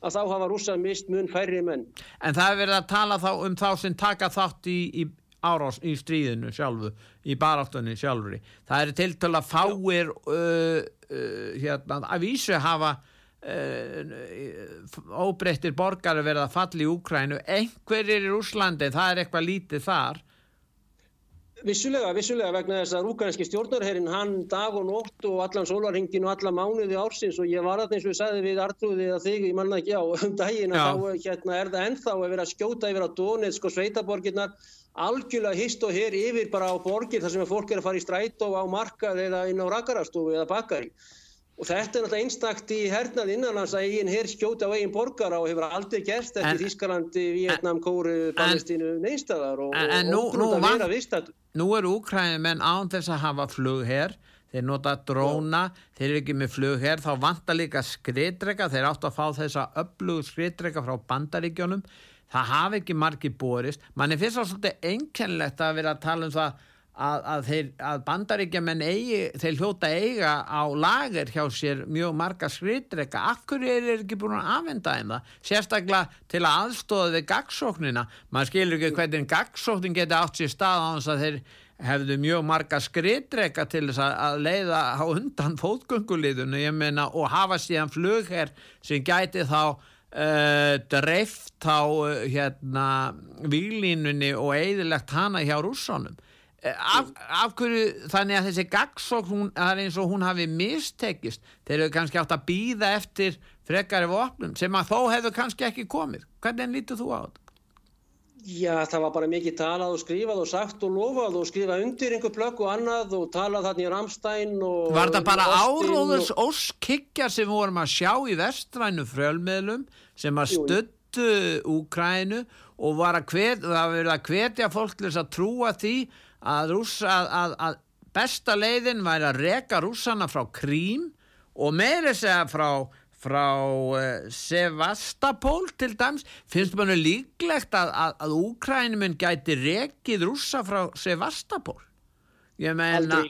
að þá hafa rússar mist mun færri menn. En það er verið að tala þá um þá sem taka þátt í, í árás í stríðinu sjálfu, í baráttunni sjálfuri. Það er til til að fáir uh, uh, hérna, að vísu hafa óbreyttir borgar að verða að falla í Úkrænu. Einhverjir í Úslandi, það er eitthvað lítið þar Vissulega, vissulega vegna þess að úkræðinski stjórnarherrin hann dag og nótt og allan sólarhingin og alla mánuði ársins og ég var að eins og ég sagði við Artrúði að þig, ég manna ekki á um daginn að þá hérna, er það ennþá að vera að skjóta yfir á Donetsk og Sveitaborginnar algjörlega hist og hér yfir bara á borgir þar sem fólk er að fara í stræt og á markað eða inn á rakarastofu eða bakari Og þetta er náttúrulega einstakt í hernað innanlands að eigin hér skjóta á eigin borgara og hefur aldrei gerst eftir Þískalandi, Vietnam, Kóru, Palestínu, neynstæðar og, en, en og nú, nú, eru Úkrænum en án þess að hafa flug hér, þeir nota dróna, Já. þeir eru ekki með flug hér, þá vantar líka skriðdrega, þeir áttu að fá þessa öflugu skriðdrega frá bandaríkjónum, það hafi ekki margi borist, mann er fyrst og svolítið einkennlegt að vera að tala um það að, að, þeir, að bandaríkjaman eigi, þeir hljóta eiga á lager hjá sér mjög marga skriðdrega, akkur er þeir ekki búin að afhenda þeim það, sérstaklega til að aðstóða við gagsóknina maður skilur ekki hvernig gagsóknin geti átt sér stað á þess að þeir hefðu mjög marga skriðdrega til þess að leiða á undan fótgönguliðinu, ég meina, og hafa síðan flugherr sem gæti þá Uh, dreift á uh, hérna výlínunni og eðilegt hana hjá rússónum Eh, af, af hverju þannig að þessi gagsók það er eins og hún hafi mistekist. Þeir eru kannski átt að býða eftir frekari vopnum sem að þó hefur kannski ekki komið. Hvernig lítur þú á þetta? Já það var bara mikið talað og skrifað og sagt og lofað og skrifað undir einhver plögg og annað og talað þarna í Ramstein og Var það bara áróðurs og... óskikjar sem vorum að sjá í vestrænu frölmiðlum sem að stöttu Úkrænu og var að hvetja fólk til þess að trúa því að, rússa, að, að besta leiðin væri að reka rússana frá Krím og meiri segja frá frá uh, Sevastapól til dæms, finnst mann líklegt að, að, að Úkrænuminn gæti rekið rússa frá Sevastapól ég meina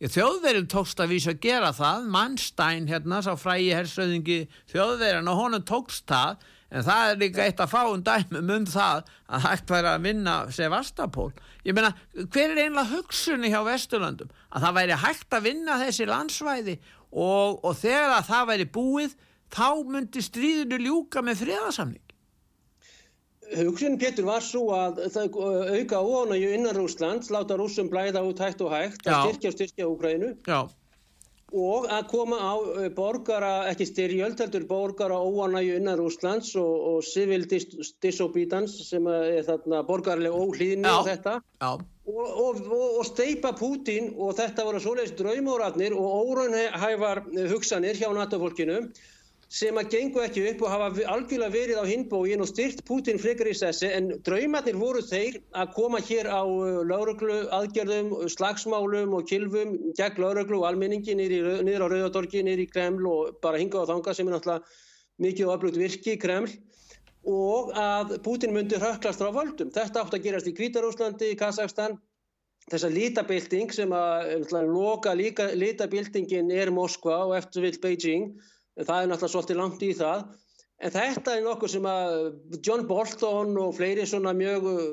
er Þjóðverjum tókst að vísa að gera það, Mannstein hérna, sá frægi hersöðingi þjóðverjan og honum tókst það, en það er líka eitt að fá um dæmum um það að hægt væri að vinna Sevastapól. Ég meina, hver er einlega hugsunni hjá Vesturlandum? Að það væri hægt að vinna þessi landsvæði og, og þegar að það væri búið, þá myndi stríðinu ljúka með friðarsamning. Hugsun Pétur var svo að það auka óanægju innan Rúslands, láta rúsum blæða út hægt og hægt, styrkja og styrkja Úgrænu og að koma á borgara, ekki styrjöld, heldur borgara óanægju innan Rúslands og, og civil dis disobedience sem er þarna borgarlega óhlýðinu og þetta. Og, og, og steipa Pútin og þetta voru svoleiðis draumóratnir og óraunhæfar hugsanir hjá NATO-fólkinu sem að gengu ekki upp og hafa algjörlega verið á hinbógin og styrt Putin frekar í sessi en draumatnir voru þeir að koma hér á uh, lauruglu aðgerðum, slagsmálum og kilvum gegn lauruglu og almenningi niður á Rauðardorgi, niður í Kreml og bara hinga á þanga sem er náttúrulega mikið og afbrugt virki í Kreml og að Putin myndi höklast frá völdum. Þetta átt að gerast í Kvítarúslandi, í Kazakstan þessa lítabilding sem að loka lítabildingin er Moskva og eftir vill Beijing það er náttúrulega svolítið langt í það. En þetta er nokkuð sem að John Bolton og fleiri svona mjög uh,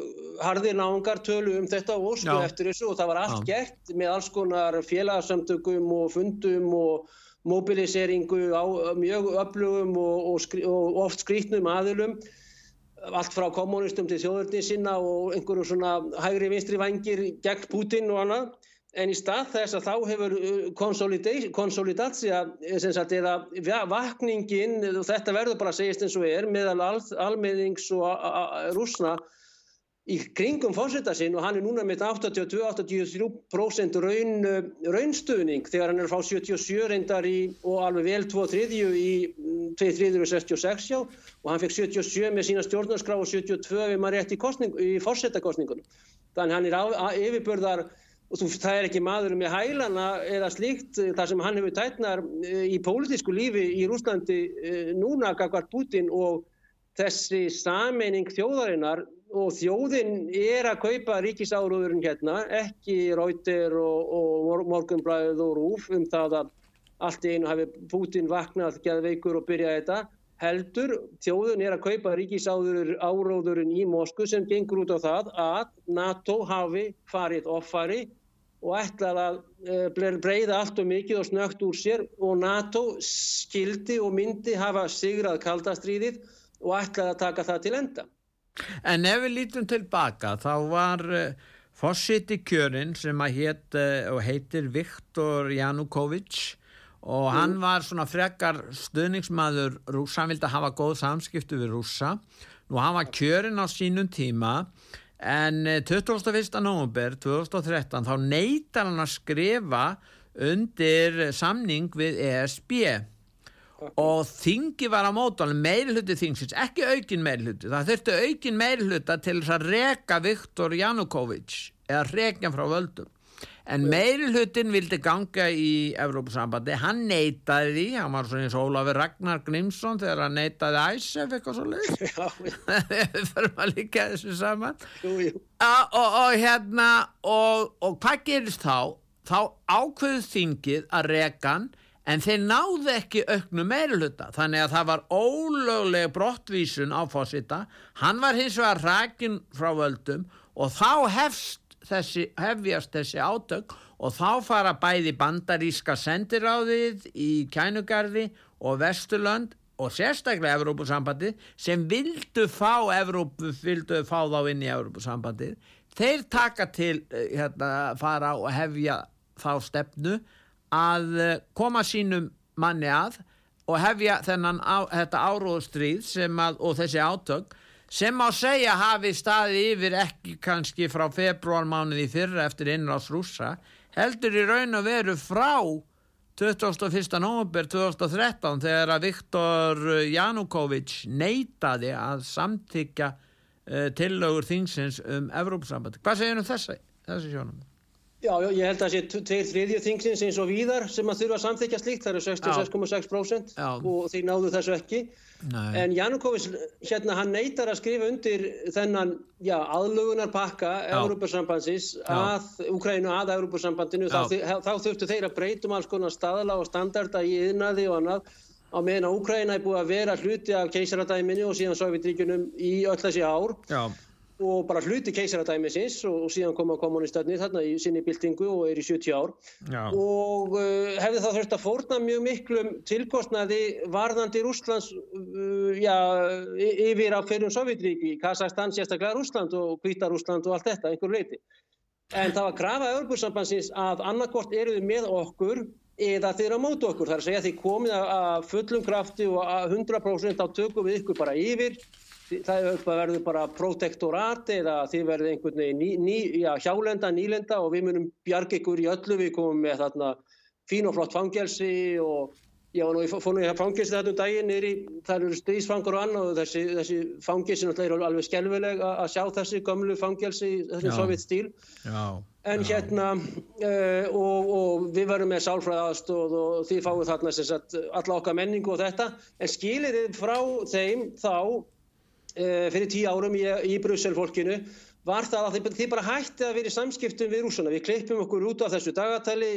harðir náungar tölu um þetta og sko eftir þessu og það var allt Já. gert með alls konar félagsamtökum og fundum og mobiliseringu á mjög öflugum og, og, skri, og oft skrítnum aðilum. Allt frá kommunistum til þjóðurni sinna og einhverju svona hægri vinstri vangir gegn Putin og annað en í stað þess að þá hefur uh, konsolidatsja eða vakningin og þetta verður bara að segjast eins og er meðal al, almeðings og rúsna í kringum fórsetta sinn og hann er núna með 82-83% raun, raunstuðning þegar hann er að fá 77 reyndar í, og alveg vel 2-3 í 2-3-66 já og hann fekk 77 með sína stjórnarskrá og 72 við maður rétt í, í fórsettakostningunum þannig hann er á, yfirbörðar og þú, það er ekki maður með hælana eða slíkt eh, þar sem hann hefur tætnar eh, í pólitísku lífi í Rúslandi eh, núna gagvart Putin og þessi sameining þjóðarinnar og þjóðin er að kaupa ríkisáruðurinn hérna, ekki Rauter og, og Morgunblæð og Rúf um það að allt í einu hafi Putin vaknað geðveikur og byrjað þetta heldur þjóðun er að kaupa ríkisáruðurinn í Moskvu sem gengur út á það að NATO hafi farið offari og ætlaði að uh, breyða allt og mikið og snögt úr sér og NATO skildi og myndi hafa sigrað kaldastríðið og ætlaði að taka það til enda. En ef við lítum tilbaka þá var eh, fórsiti kjörinn sem að heit, eh, heitir Viktor Janukovic og hann var svona frekar stöðningsmaður rúsa, hann vildi hafa góð samskiptu við rúsa og hann var kjörinn á sínum tíma en 21. november 2013 þá neytar hann að skrifa undir samning við ESB og þingi var á mótan meilhutti þingsins, ekki aukin meilhutti það þurfti aukin meilhutta til að reka Viktor Janukovic eða rekja frá völdum en meilhutin vildi ganga í Evrópusambandi, hann neytaði því. Hann var svona eins og Ólafur Ragnar Grímsson þegar hann neytaði æsef eitthvað svo leið við förum að líka þessu saman. Jú, jú. Og, og hérna og, og hvað gerist þá? Þá ákveðu þingið að rekan en þeir náðu ekki auknu meiruluta þannig að það var ólögleg brottvísun á fósita hann var hins vegar rækin frá völdum og þá hefst þessi, hefjast þessi átök og þá fara bæði bandaríska sendiráðið í kænugarði og Vesturland og sérstaklega Evrópusambandi sem vildu fá Evrópu, vildu fá þá inn í Evrópusambandi þeir taka til eh, hérna, fara og hefja þá stefnu að eh, koma sínum manni að og hefja þennan á, þetta áróðstríð og þessi átök sem á segja hafi staði yfir ekki kannski frá februarmánuði fyrra eftir innráðs rúsa heldur í raun og veru frá 21. november 2013 þegar að Viktor Janukovic neytaði að samtykja uh, tillögur þingsins um Evrópsambandi. Hvað segir um þessi, þessi sjónum? Já, já, ég held að það sé tveir þriðju þingsins eins og víðar sem að þurfa að samþykja slíkt, það eru 66,6% og því náðu þessu ekki. Nei. En Janukovic, hérna, hann neytar að skrifa undir þennan, já, aðlugunarpakka Európa-sambandsins að Ukrænu að Európa-sambandinu, þá, þá þurftu þeir að breytum alls konar staðla og standarda í yðnaði og annað á meðan að Ukræna er búið að vera hluti af keisaradæminu og síðan Sovjetríkunum í öll þessi ár. Já og bara hluti keisaradæmisins og, síðan koma kommunistarnir þarna í sinni byltingu og er í 70 ár Já. og uh, hefði það þurft að fórna mjög miklum tilkostnaði varðandi Rúslands uh, ja, yfir á hverjum Sovjetríki, Kazakstan, sérstaklega Rúsland og Kvítarúsland og allt þetta, einhver leiti. En það var krafað Örbjörnsambansins að annarkort eru þið með okkur eða þeir á mótu okkur. Það er að segja þið komið að fullum krafti og að 100% á tökum við ykkur bara yfir það verður bara protektorat eða þið verður einhvern veginn ný, ný, já, hjálenda, nýlenda og við munum bjarga ykkur í öllu, við komum með þarna fín og flott fangelsi og var nú í fónu í fangelsi þetta um daginn nýri, það eru stríðsfangur og annað og þessi, þessi fangelsi náttúrulega eru alveg skelvileg að sjá þessi gömlu fangelsi þessi sovjet stíl. Já, en já. hérna uh, og, og við verðum með sálfræðaðstóð og þið fáið þarna sagt, alla okkar menningu og þetta. En skilir þið frá þeim þá fyrir tíu árum í, í Brussel fólkinu var það að þið, bara hætti að vera í samskiptum við rúsana. Við klippum okkur út af þessu dagatæli,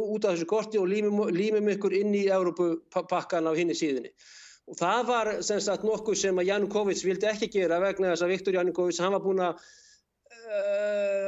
út af þessu korti og límum, límum ykkur inn í Európupakkan á hinni síðinni. Og það var sem sagt nokkuð sem að Janukovic vildi ekki gera vegna þess að Viktor Janukovic, hann var búin að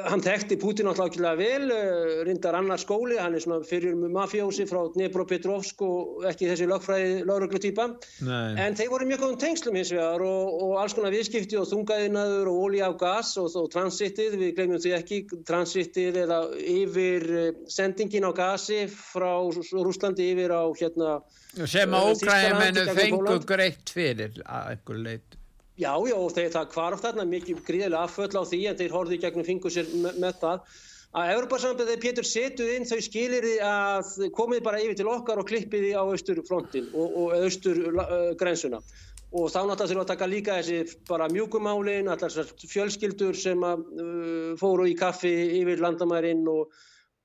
hann þekkti Putin ekki vel, uh, reyndar annar skóli, hann er svona fyrir mafjósi frá Dnepropetrovsk og ekki þessi lögfræði lögreglutýpa, en þeir voru mjög góðum tengslum hins vegar og, og alls konar viðskipti og þungaðinaður og ólí á gas og, og transittið, við glemjum því ekki, transittið eða yfir uh, sendingin á gasi frá Rúslandi yfir á hérna... Sem að ógræðimennu fengu greitt fyrir að einhver leit. Já, já, þeir, það kvarf þarna mikið gríðilega afföll á því en þeir horfið gegnum fingur sér með, með það að Európa-sambandið þegar Pétur setuð inn þau skilir því að komið bara yfir til okkar og klippið því á austurfrontin og, og austurgrensuna uh, og þá náttúrulega þurfum við að taka líka þessi bara mjúkumálin, allar fjölskyldur sem að, uh, fóru í kaffi yfir landamærin og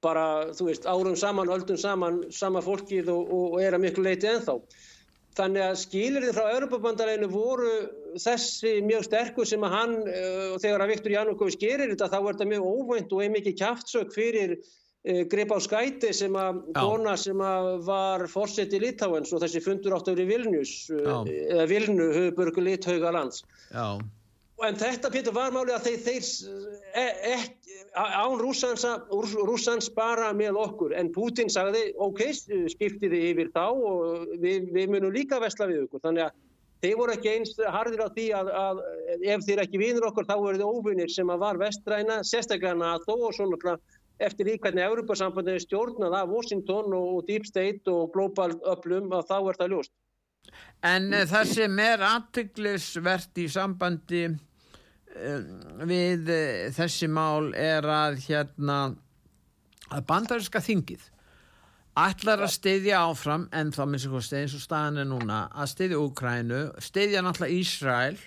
bara, þú veist, árum saman, öldum saman, sama fólkið og, og, og er að miklu leiti ennþá. Þannig að skilirði frá Europabandaleginu voru þessi mjög sterkur sem að hann, uh, þegar að Viktor Janúkovic gerir þetta, þá er þetta mjög óvænt og er mikið kæftsök fyrir uh, Grip á skæti sem að kona sem að var fórsett í Litáens og þessi fundur átt árið Vilnius, uh, eða Vilnu, höfuburgu Lithauga lands. Já en þetta Pétur var málið að þeir, þeir e, e, án rússans, rússans bara með okkur. En Putin sagði ok, skiptiði yfir þá og við, við munum líka vesla við okkur þannig að þeir voru ekki eins hardir á því að, að ef þeir ekki vinur okkur þá eru þið óvinnir sem að var vestræna sérstaklega NATO og svona eftir því hvernig Europasambandið stjórnað af Washington og Deep State og Global Öplum að þá er það ljóst. En það sem er aðtöklusvert í sambandi Eh, við eh, þessi mál er að hérna að bandarinska þingið ætlar að steyðja áfram en þá minnst ekki eins og staðan er núna að steyðja Úkrænu, steyðja náttúrulega Ísræl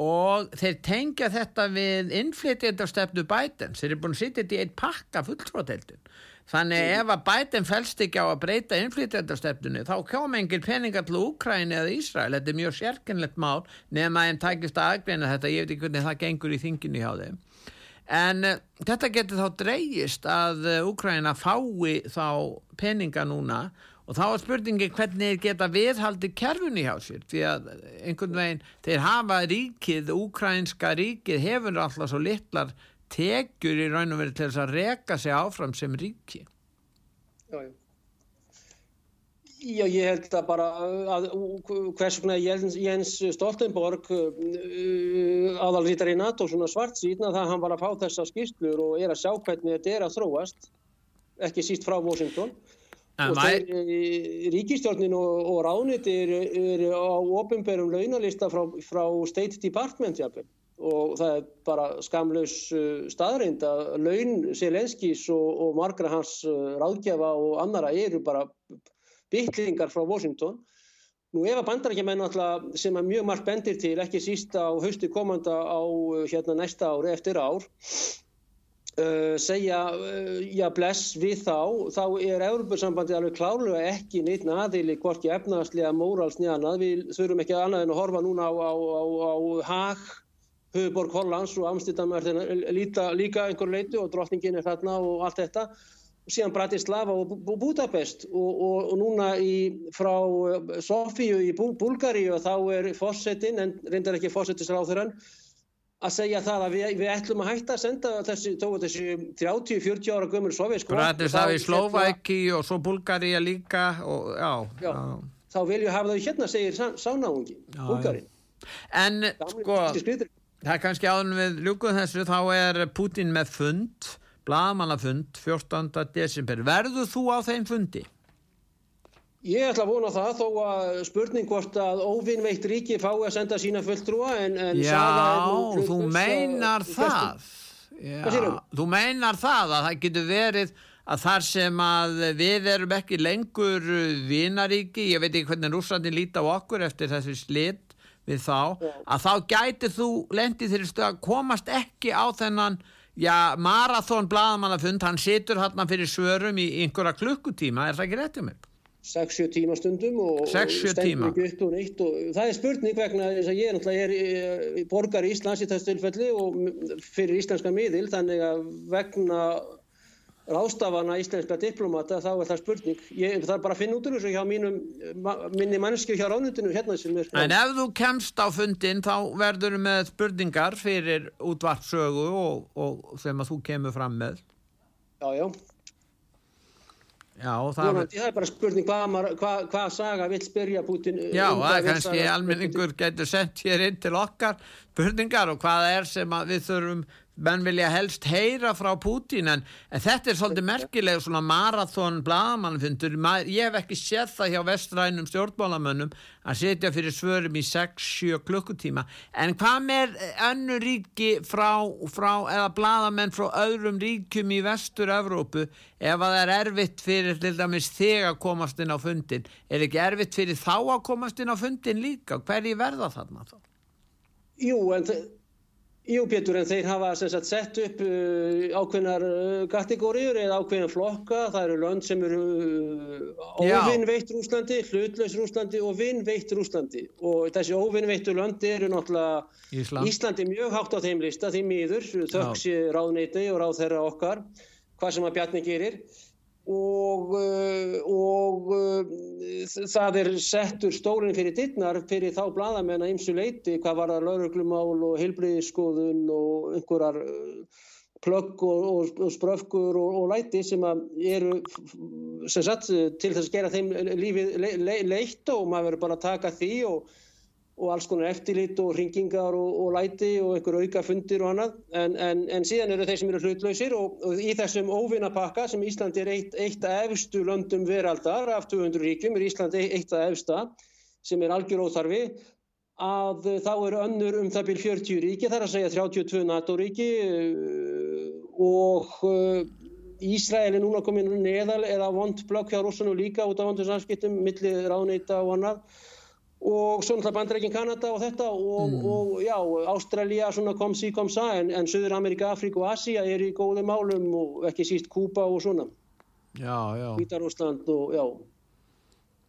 og þeir tengja þetta við innflytjandastefnu Bidens, þeir eru búin að sitja þetta í einn pakka fulltróðheldun Þannig ef að bætin fælst ekki á að breyta innflytjandastefnunni þá kjáum engin peningar til Úkræni eða Ísrael. Þetta er mjög sérkennlegt mál nema en takist að aðgreina þetta. Ég veit ekki hvernig það gengur í þinginu hjá þeim. En uh, þetta getur þá dreyjist að uh, Úkræna fái þá peninga núna. Og þá er spurningi hvernig geta viðhaldi kerfunni hjá sér. Því að einhvern veginn þeir hafa ríkið, Úkrænska ríkið hefur alltaf svo litlar tekjur í raun og verið til þess að reka sig áfram sem ríki. Já, já Já, ég held að bara að hvers vegna Jens, Stoltenborg aðalríttar í NATO svona svart síðan að það hann var að fá þessa skýrslur og er að sjá hvernig þetta er að þróast ekki síst frá Washington. Og þeir uh, ríkistjórnin og, og rániti eru er á ofinberum launalista frá, frá State Department jafnveg og það er bara skamlaus staðreind að laun Selenskis og, og margra hans ráðgjafa og annara eru bara bytlingar frá Washington. Nú ef að bandarækjumenn sem er mjög margt bendir til, ekki síst á haustu komanda á uh, hérna næsta ári eftir ár, uh, segja uh, já bless við þá, þá er Európa-sambandi alveg klárlega ekki neitt aðili hvorki efnaðslega, móralsni annað, við þurfum ekki annað en að horfa núna á, á, á, á Haag, Höfuborg Hollands og Amsterdam er líka, einhver leiti og drottningin er þarna og allt þetta síðan Bratislava og Budapest og, og, og núna í, frá Sofíu í Búlgari og þá er fósettin, en reyndar ekki fósettisráþurann að segja það að við, við ætlum að hætta að senda þessi, þessi 30-40 ára gömur sovjísk Bratislava í Slovæki og svo Bulgaria líka og, já, já, já. þá vilju hafa þau hérna segir sánáungi, Bulgarin En sko það er kannski áður við ljúkuð þessu þá er Putin með fund blagamannafund 14. desember verður þú á þeim fundi? Ég ætla að vona það þó að spurning hvort að óvinnveitt ríki fái að senda sína fulltrúa en, en Já, þú meinar það Já, þú meinar það að það getur verið að þar sem að við erum ekki lengur vinaríki, ég veit ekki hvernig rúsandi líti á okkur eftir þessi slitt við þá, að þá gæti þú lendið til að komast ekki á þennan já, marathón bladamannafund, hann situr hann fyrir svörum í einhverja klukkutíma, er það ekki réttið mér? 6-7 tíma stundum og stendur ekki upp og neitt og það er spurning vegna þess að ég náttúrulega er borgar í Íslands í þessu tilfelli og fyrir íslenska miðil þannig að vegna rástafana íslenska diplomata þá er það spurning. Ég þarf bara að finna út úr þessu hjá mínum minni mannski hjá ránundinu hérna sem er En ef þú kemst á fundin þá verður með spurningar fyrir útvartsögu og, og sem að þú kemur fram með. Já, já. Já, það, Jónandi, það er bara spurning hvað hva, hva saga vil spyrja Putin Já, um það er kannski almenningur getur sendt hér inn til okkar spurningar og hvað er sem við þurfum menn vilja helst heyra frá Putin en, en þetta er svolítið merkileg svona marathón blagamannfundur ég hef ekki séð það hjá vestrænum stjórnbólamönnum að setja fyrir svörum í 6-7 klukkutíma. En hvað með önnu ríki frá, frá eða bladamenn frá öðrum ríkjum í vestur-Evrópu? Ef að það er erfitt fyrir til dæmis þig að komast inn á fundin er ekki erfitt fyrir þá að komast inn á fundin líka? Hverji verða þarna þá? Jú en það Jú Pétur en þeir hafa sagt, sett upp uh, ákveðnar uh, kategóriur eða ákveðnar flokka. Það eru lönd sem eru uh, óvinnveitt Rúslandi, hlutlaus Rúslandi og vinnveitt Rúslandi. Og þessi óvinnveittu löndi eru náttúrulega Ísland. Íslandi mjög hátt á þeim lista því miður, þöggs ráðneiti og ráð þeirra okkar, hvað sem að Bjarni gerir og, uh, og uh, það er settur stólinn fyrir dittnar fyrir þá bladamenn að ymsu leiti hvað var það lauruglumál og heilbriðiskoðun og einhverjar uh, plögg og, og, og spröfkur og læti sem eru sem sagt til þess að gera þeim lífið le, le, leitt og maður verður bara að taka því og og alls konar eftirlit og ringingar og, og læti og einhver auka fundir og annað. En, en, en síðan eru þeir sem eru hlutlausir og, og í þessum óvinnapakka sem Íslandi er eitt, eitt af efstu löndum veraldar af 200 ríkjum er Íslandi eitt af efsta sem er algjör óþarfi. Að þá eru önnur um það byrj 40 ríki þar að segja 32 NATO ríki og uh, Ísrael er núna komin neðal eða vond blokk hjá rússunum líka út af vondur samskiptum millir ráðneita og annað og svo náttúrulega bandreikin Kanada og þetta og, mm. og já, Ástralja svona kom sí kom sa en, en Suður Amerika, Afríku og Asia er í góðum málum og ekki síst Kúpa og svona. Vítarúsland og já.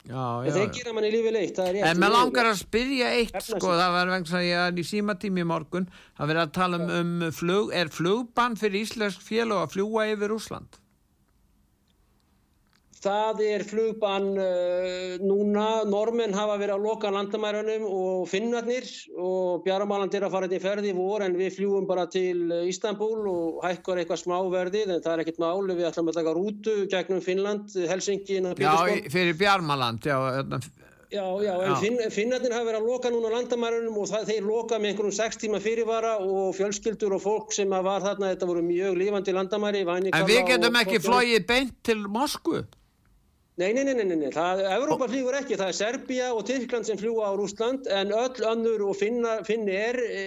Já, já, en þeir gera manni lífið leitt en maður langar að spyrja eitt sko, það var vegna að ég er í símatími í morgun að vera að tala um, um flug, er flugbann fyrir Íslensk félag að fljúa yfir Úsland Það er flugbann uh, núna, normenn hafa verið að loka landamærunum og finnarnir og Bjaramáland er að fara þetta í ferði vor en við fljúum bara til Ístanbúl og hækkar eitthvað smáverðið en það er ekkert máli, við ætlum að taka rútu gegnum Finnland, Helsingi Já, fyrir Bjarmaland, já hérna. Já, já, en finn, finnarnir hafa verið að loka núna landamærunum og það, þeir loka með einhverjum sex tíma fyrirvara og fjölskyldur og fólk sem var þarna, þetta voru mjög lífandi landamæri En við getum ekki flóið beint til Moskvu? Nei, nei, nei, nei, nei, það, Evrópa flýgur ekki, það er Serbia og Tyrkland sem fljúa á Rúsland en öll önnur og finni er e,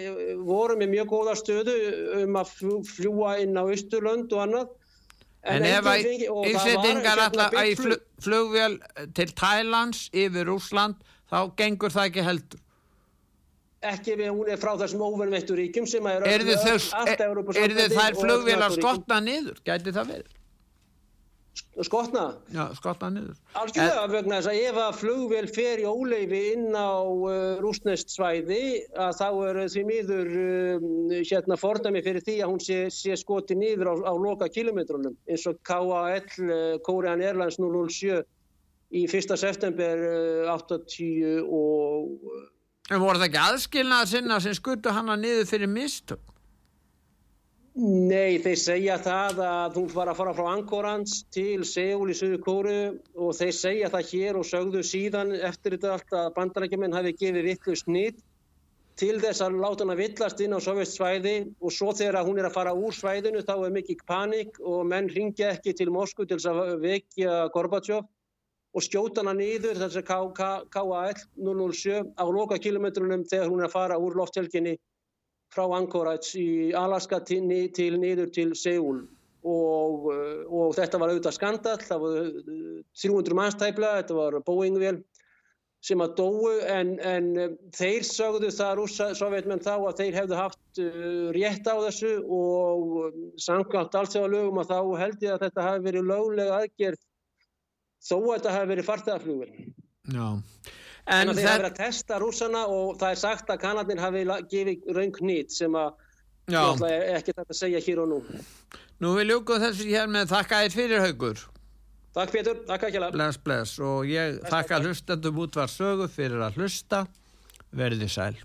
voru með mjög góða stöðu um að fljúa inn á Ísturlönd og annað. En, en ef að Íslandingar alltaf í flugvél til Thailands yfir Rúsland þá gengur það ekki heldur? ekki við hún er frá þessum óverðveittu ríkjum sem er Er þið þær flugvél að skotna niður? Gæti það verið? Skotna Já, skotna niður Algjörlega vegna þess að ef að flugvel fer í óleifi inn á uh, rúsnest svæði að þá er því miður um, hérna fordami fyrir því að hún sé, sé skoti niður á, á loka kilometrunum eins og KAL uh, Korean Airlines 007 í 1. september uh, 80 og En voru það ekki aðskilnað sinna sem skuttu hana niður fyrir mistök? Nei, þeir segja það að hún var að fara frá Angorans til Seúl í Suðu Kóru og þeir segja það hér og sögðu síðan eftir þetta allt að bandarækjumenn hafi gefið vittlu snitt til þess að láta hann að villast inn á sovjast svæði og svo þegar hún er að fara úr svæðinu þá er mikið panik og menn ringja ekki til Moskú til þess að vekja Gorbachev og skjóta hann niður þess að KAL 007 á loka kilometrunum þegar hún er að fara úr lofthelginni frá Anchorage í Alaska til, til niður til Seúl og, eh, og þetta var auðvitað skandal, það var 300 eh, mannstæpla, þetta var Boeing-vél sem að dóu en, en eh, þeir sögðu það rúsa sovjetmenn þá að þeir hefðu haft uh, rétt á þessu og samkvæmt allt þegar lögum að þá held ég að þetta hafi verið löglega aðgerð þó að þetta hafi verið fartæðaflugvel. Já. En þeir hafa verið að testa rúsana og það er sagt að Kanadin hafi gefið raung nýtt sem að er ekki þetta að segja hér og nú. Nú vil ljúku þessu hér með þakka þér fyrir haugur. Takk Pétur, takk ekki alveg. Bless, bless og ég bless, þakka hlustandum út var sögu fyrir að hlusta. Verði sæl.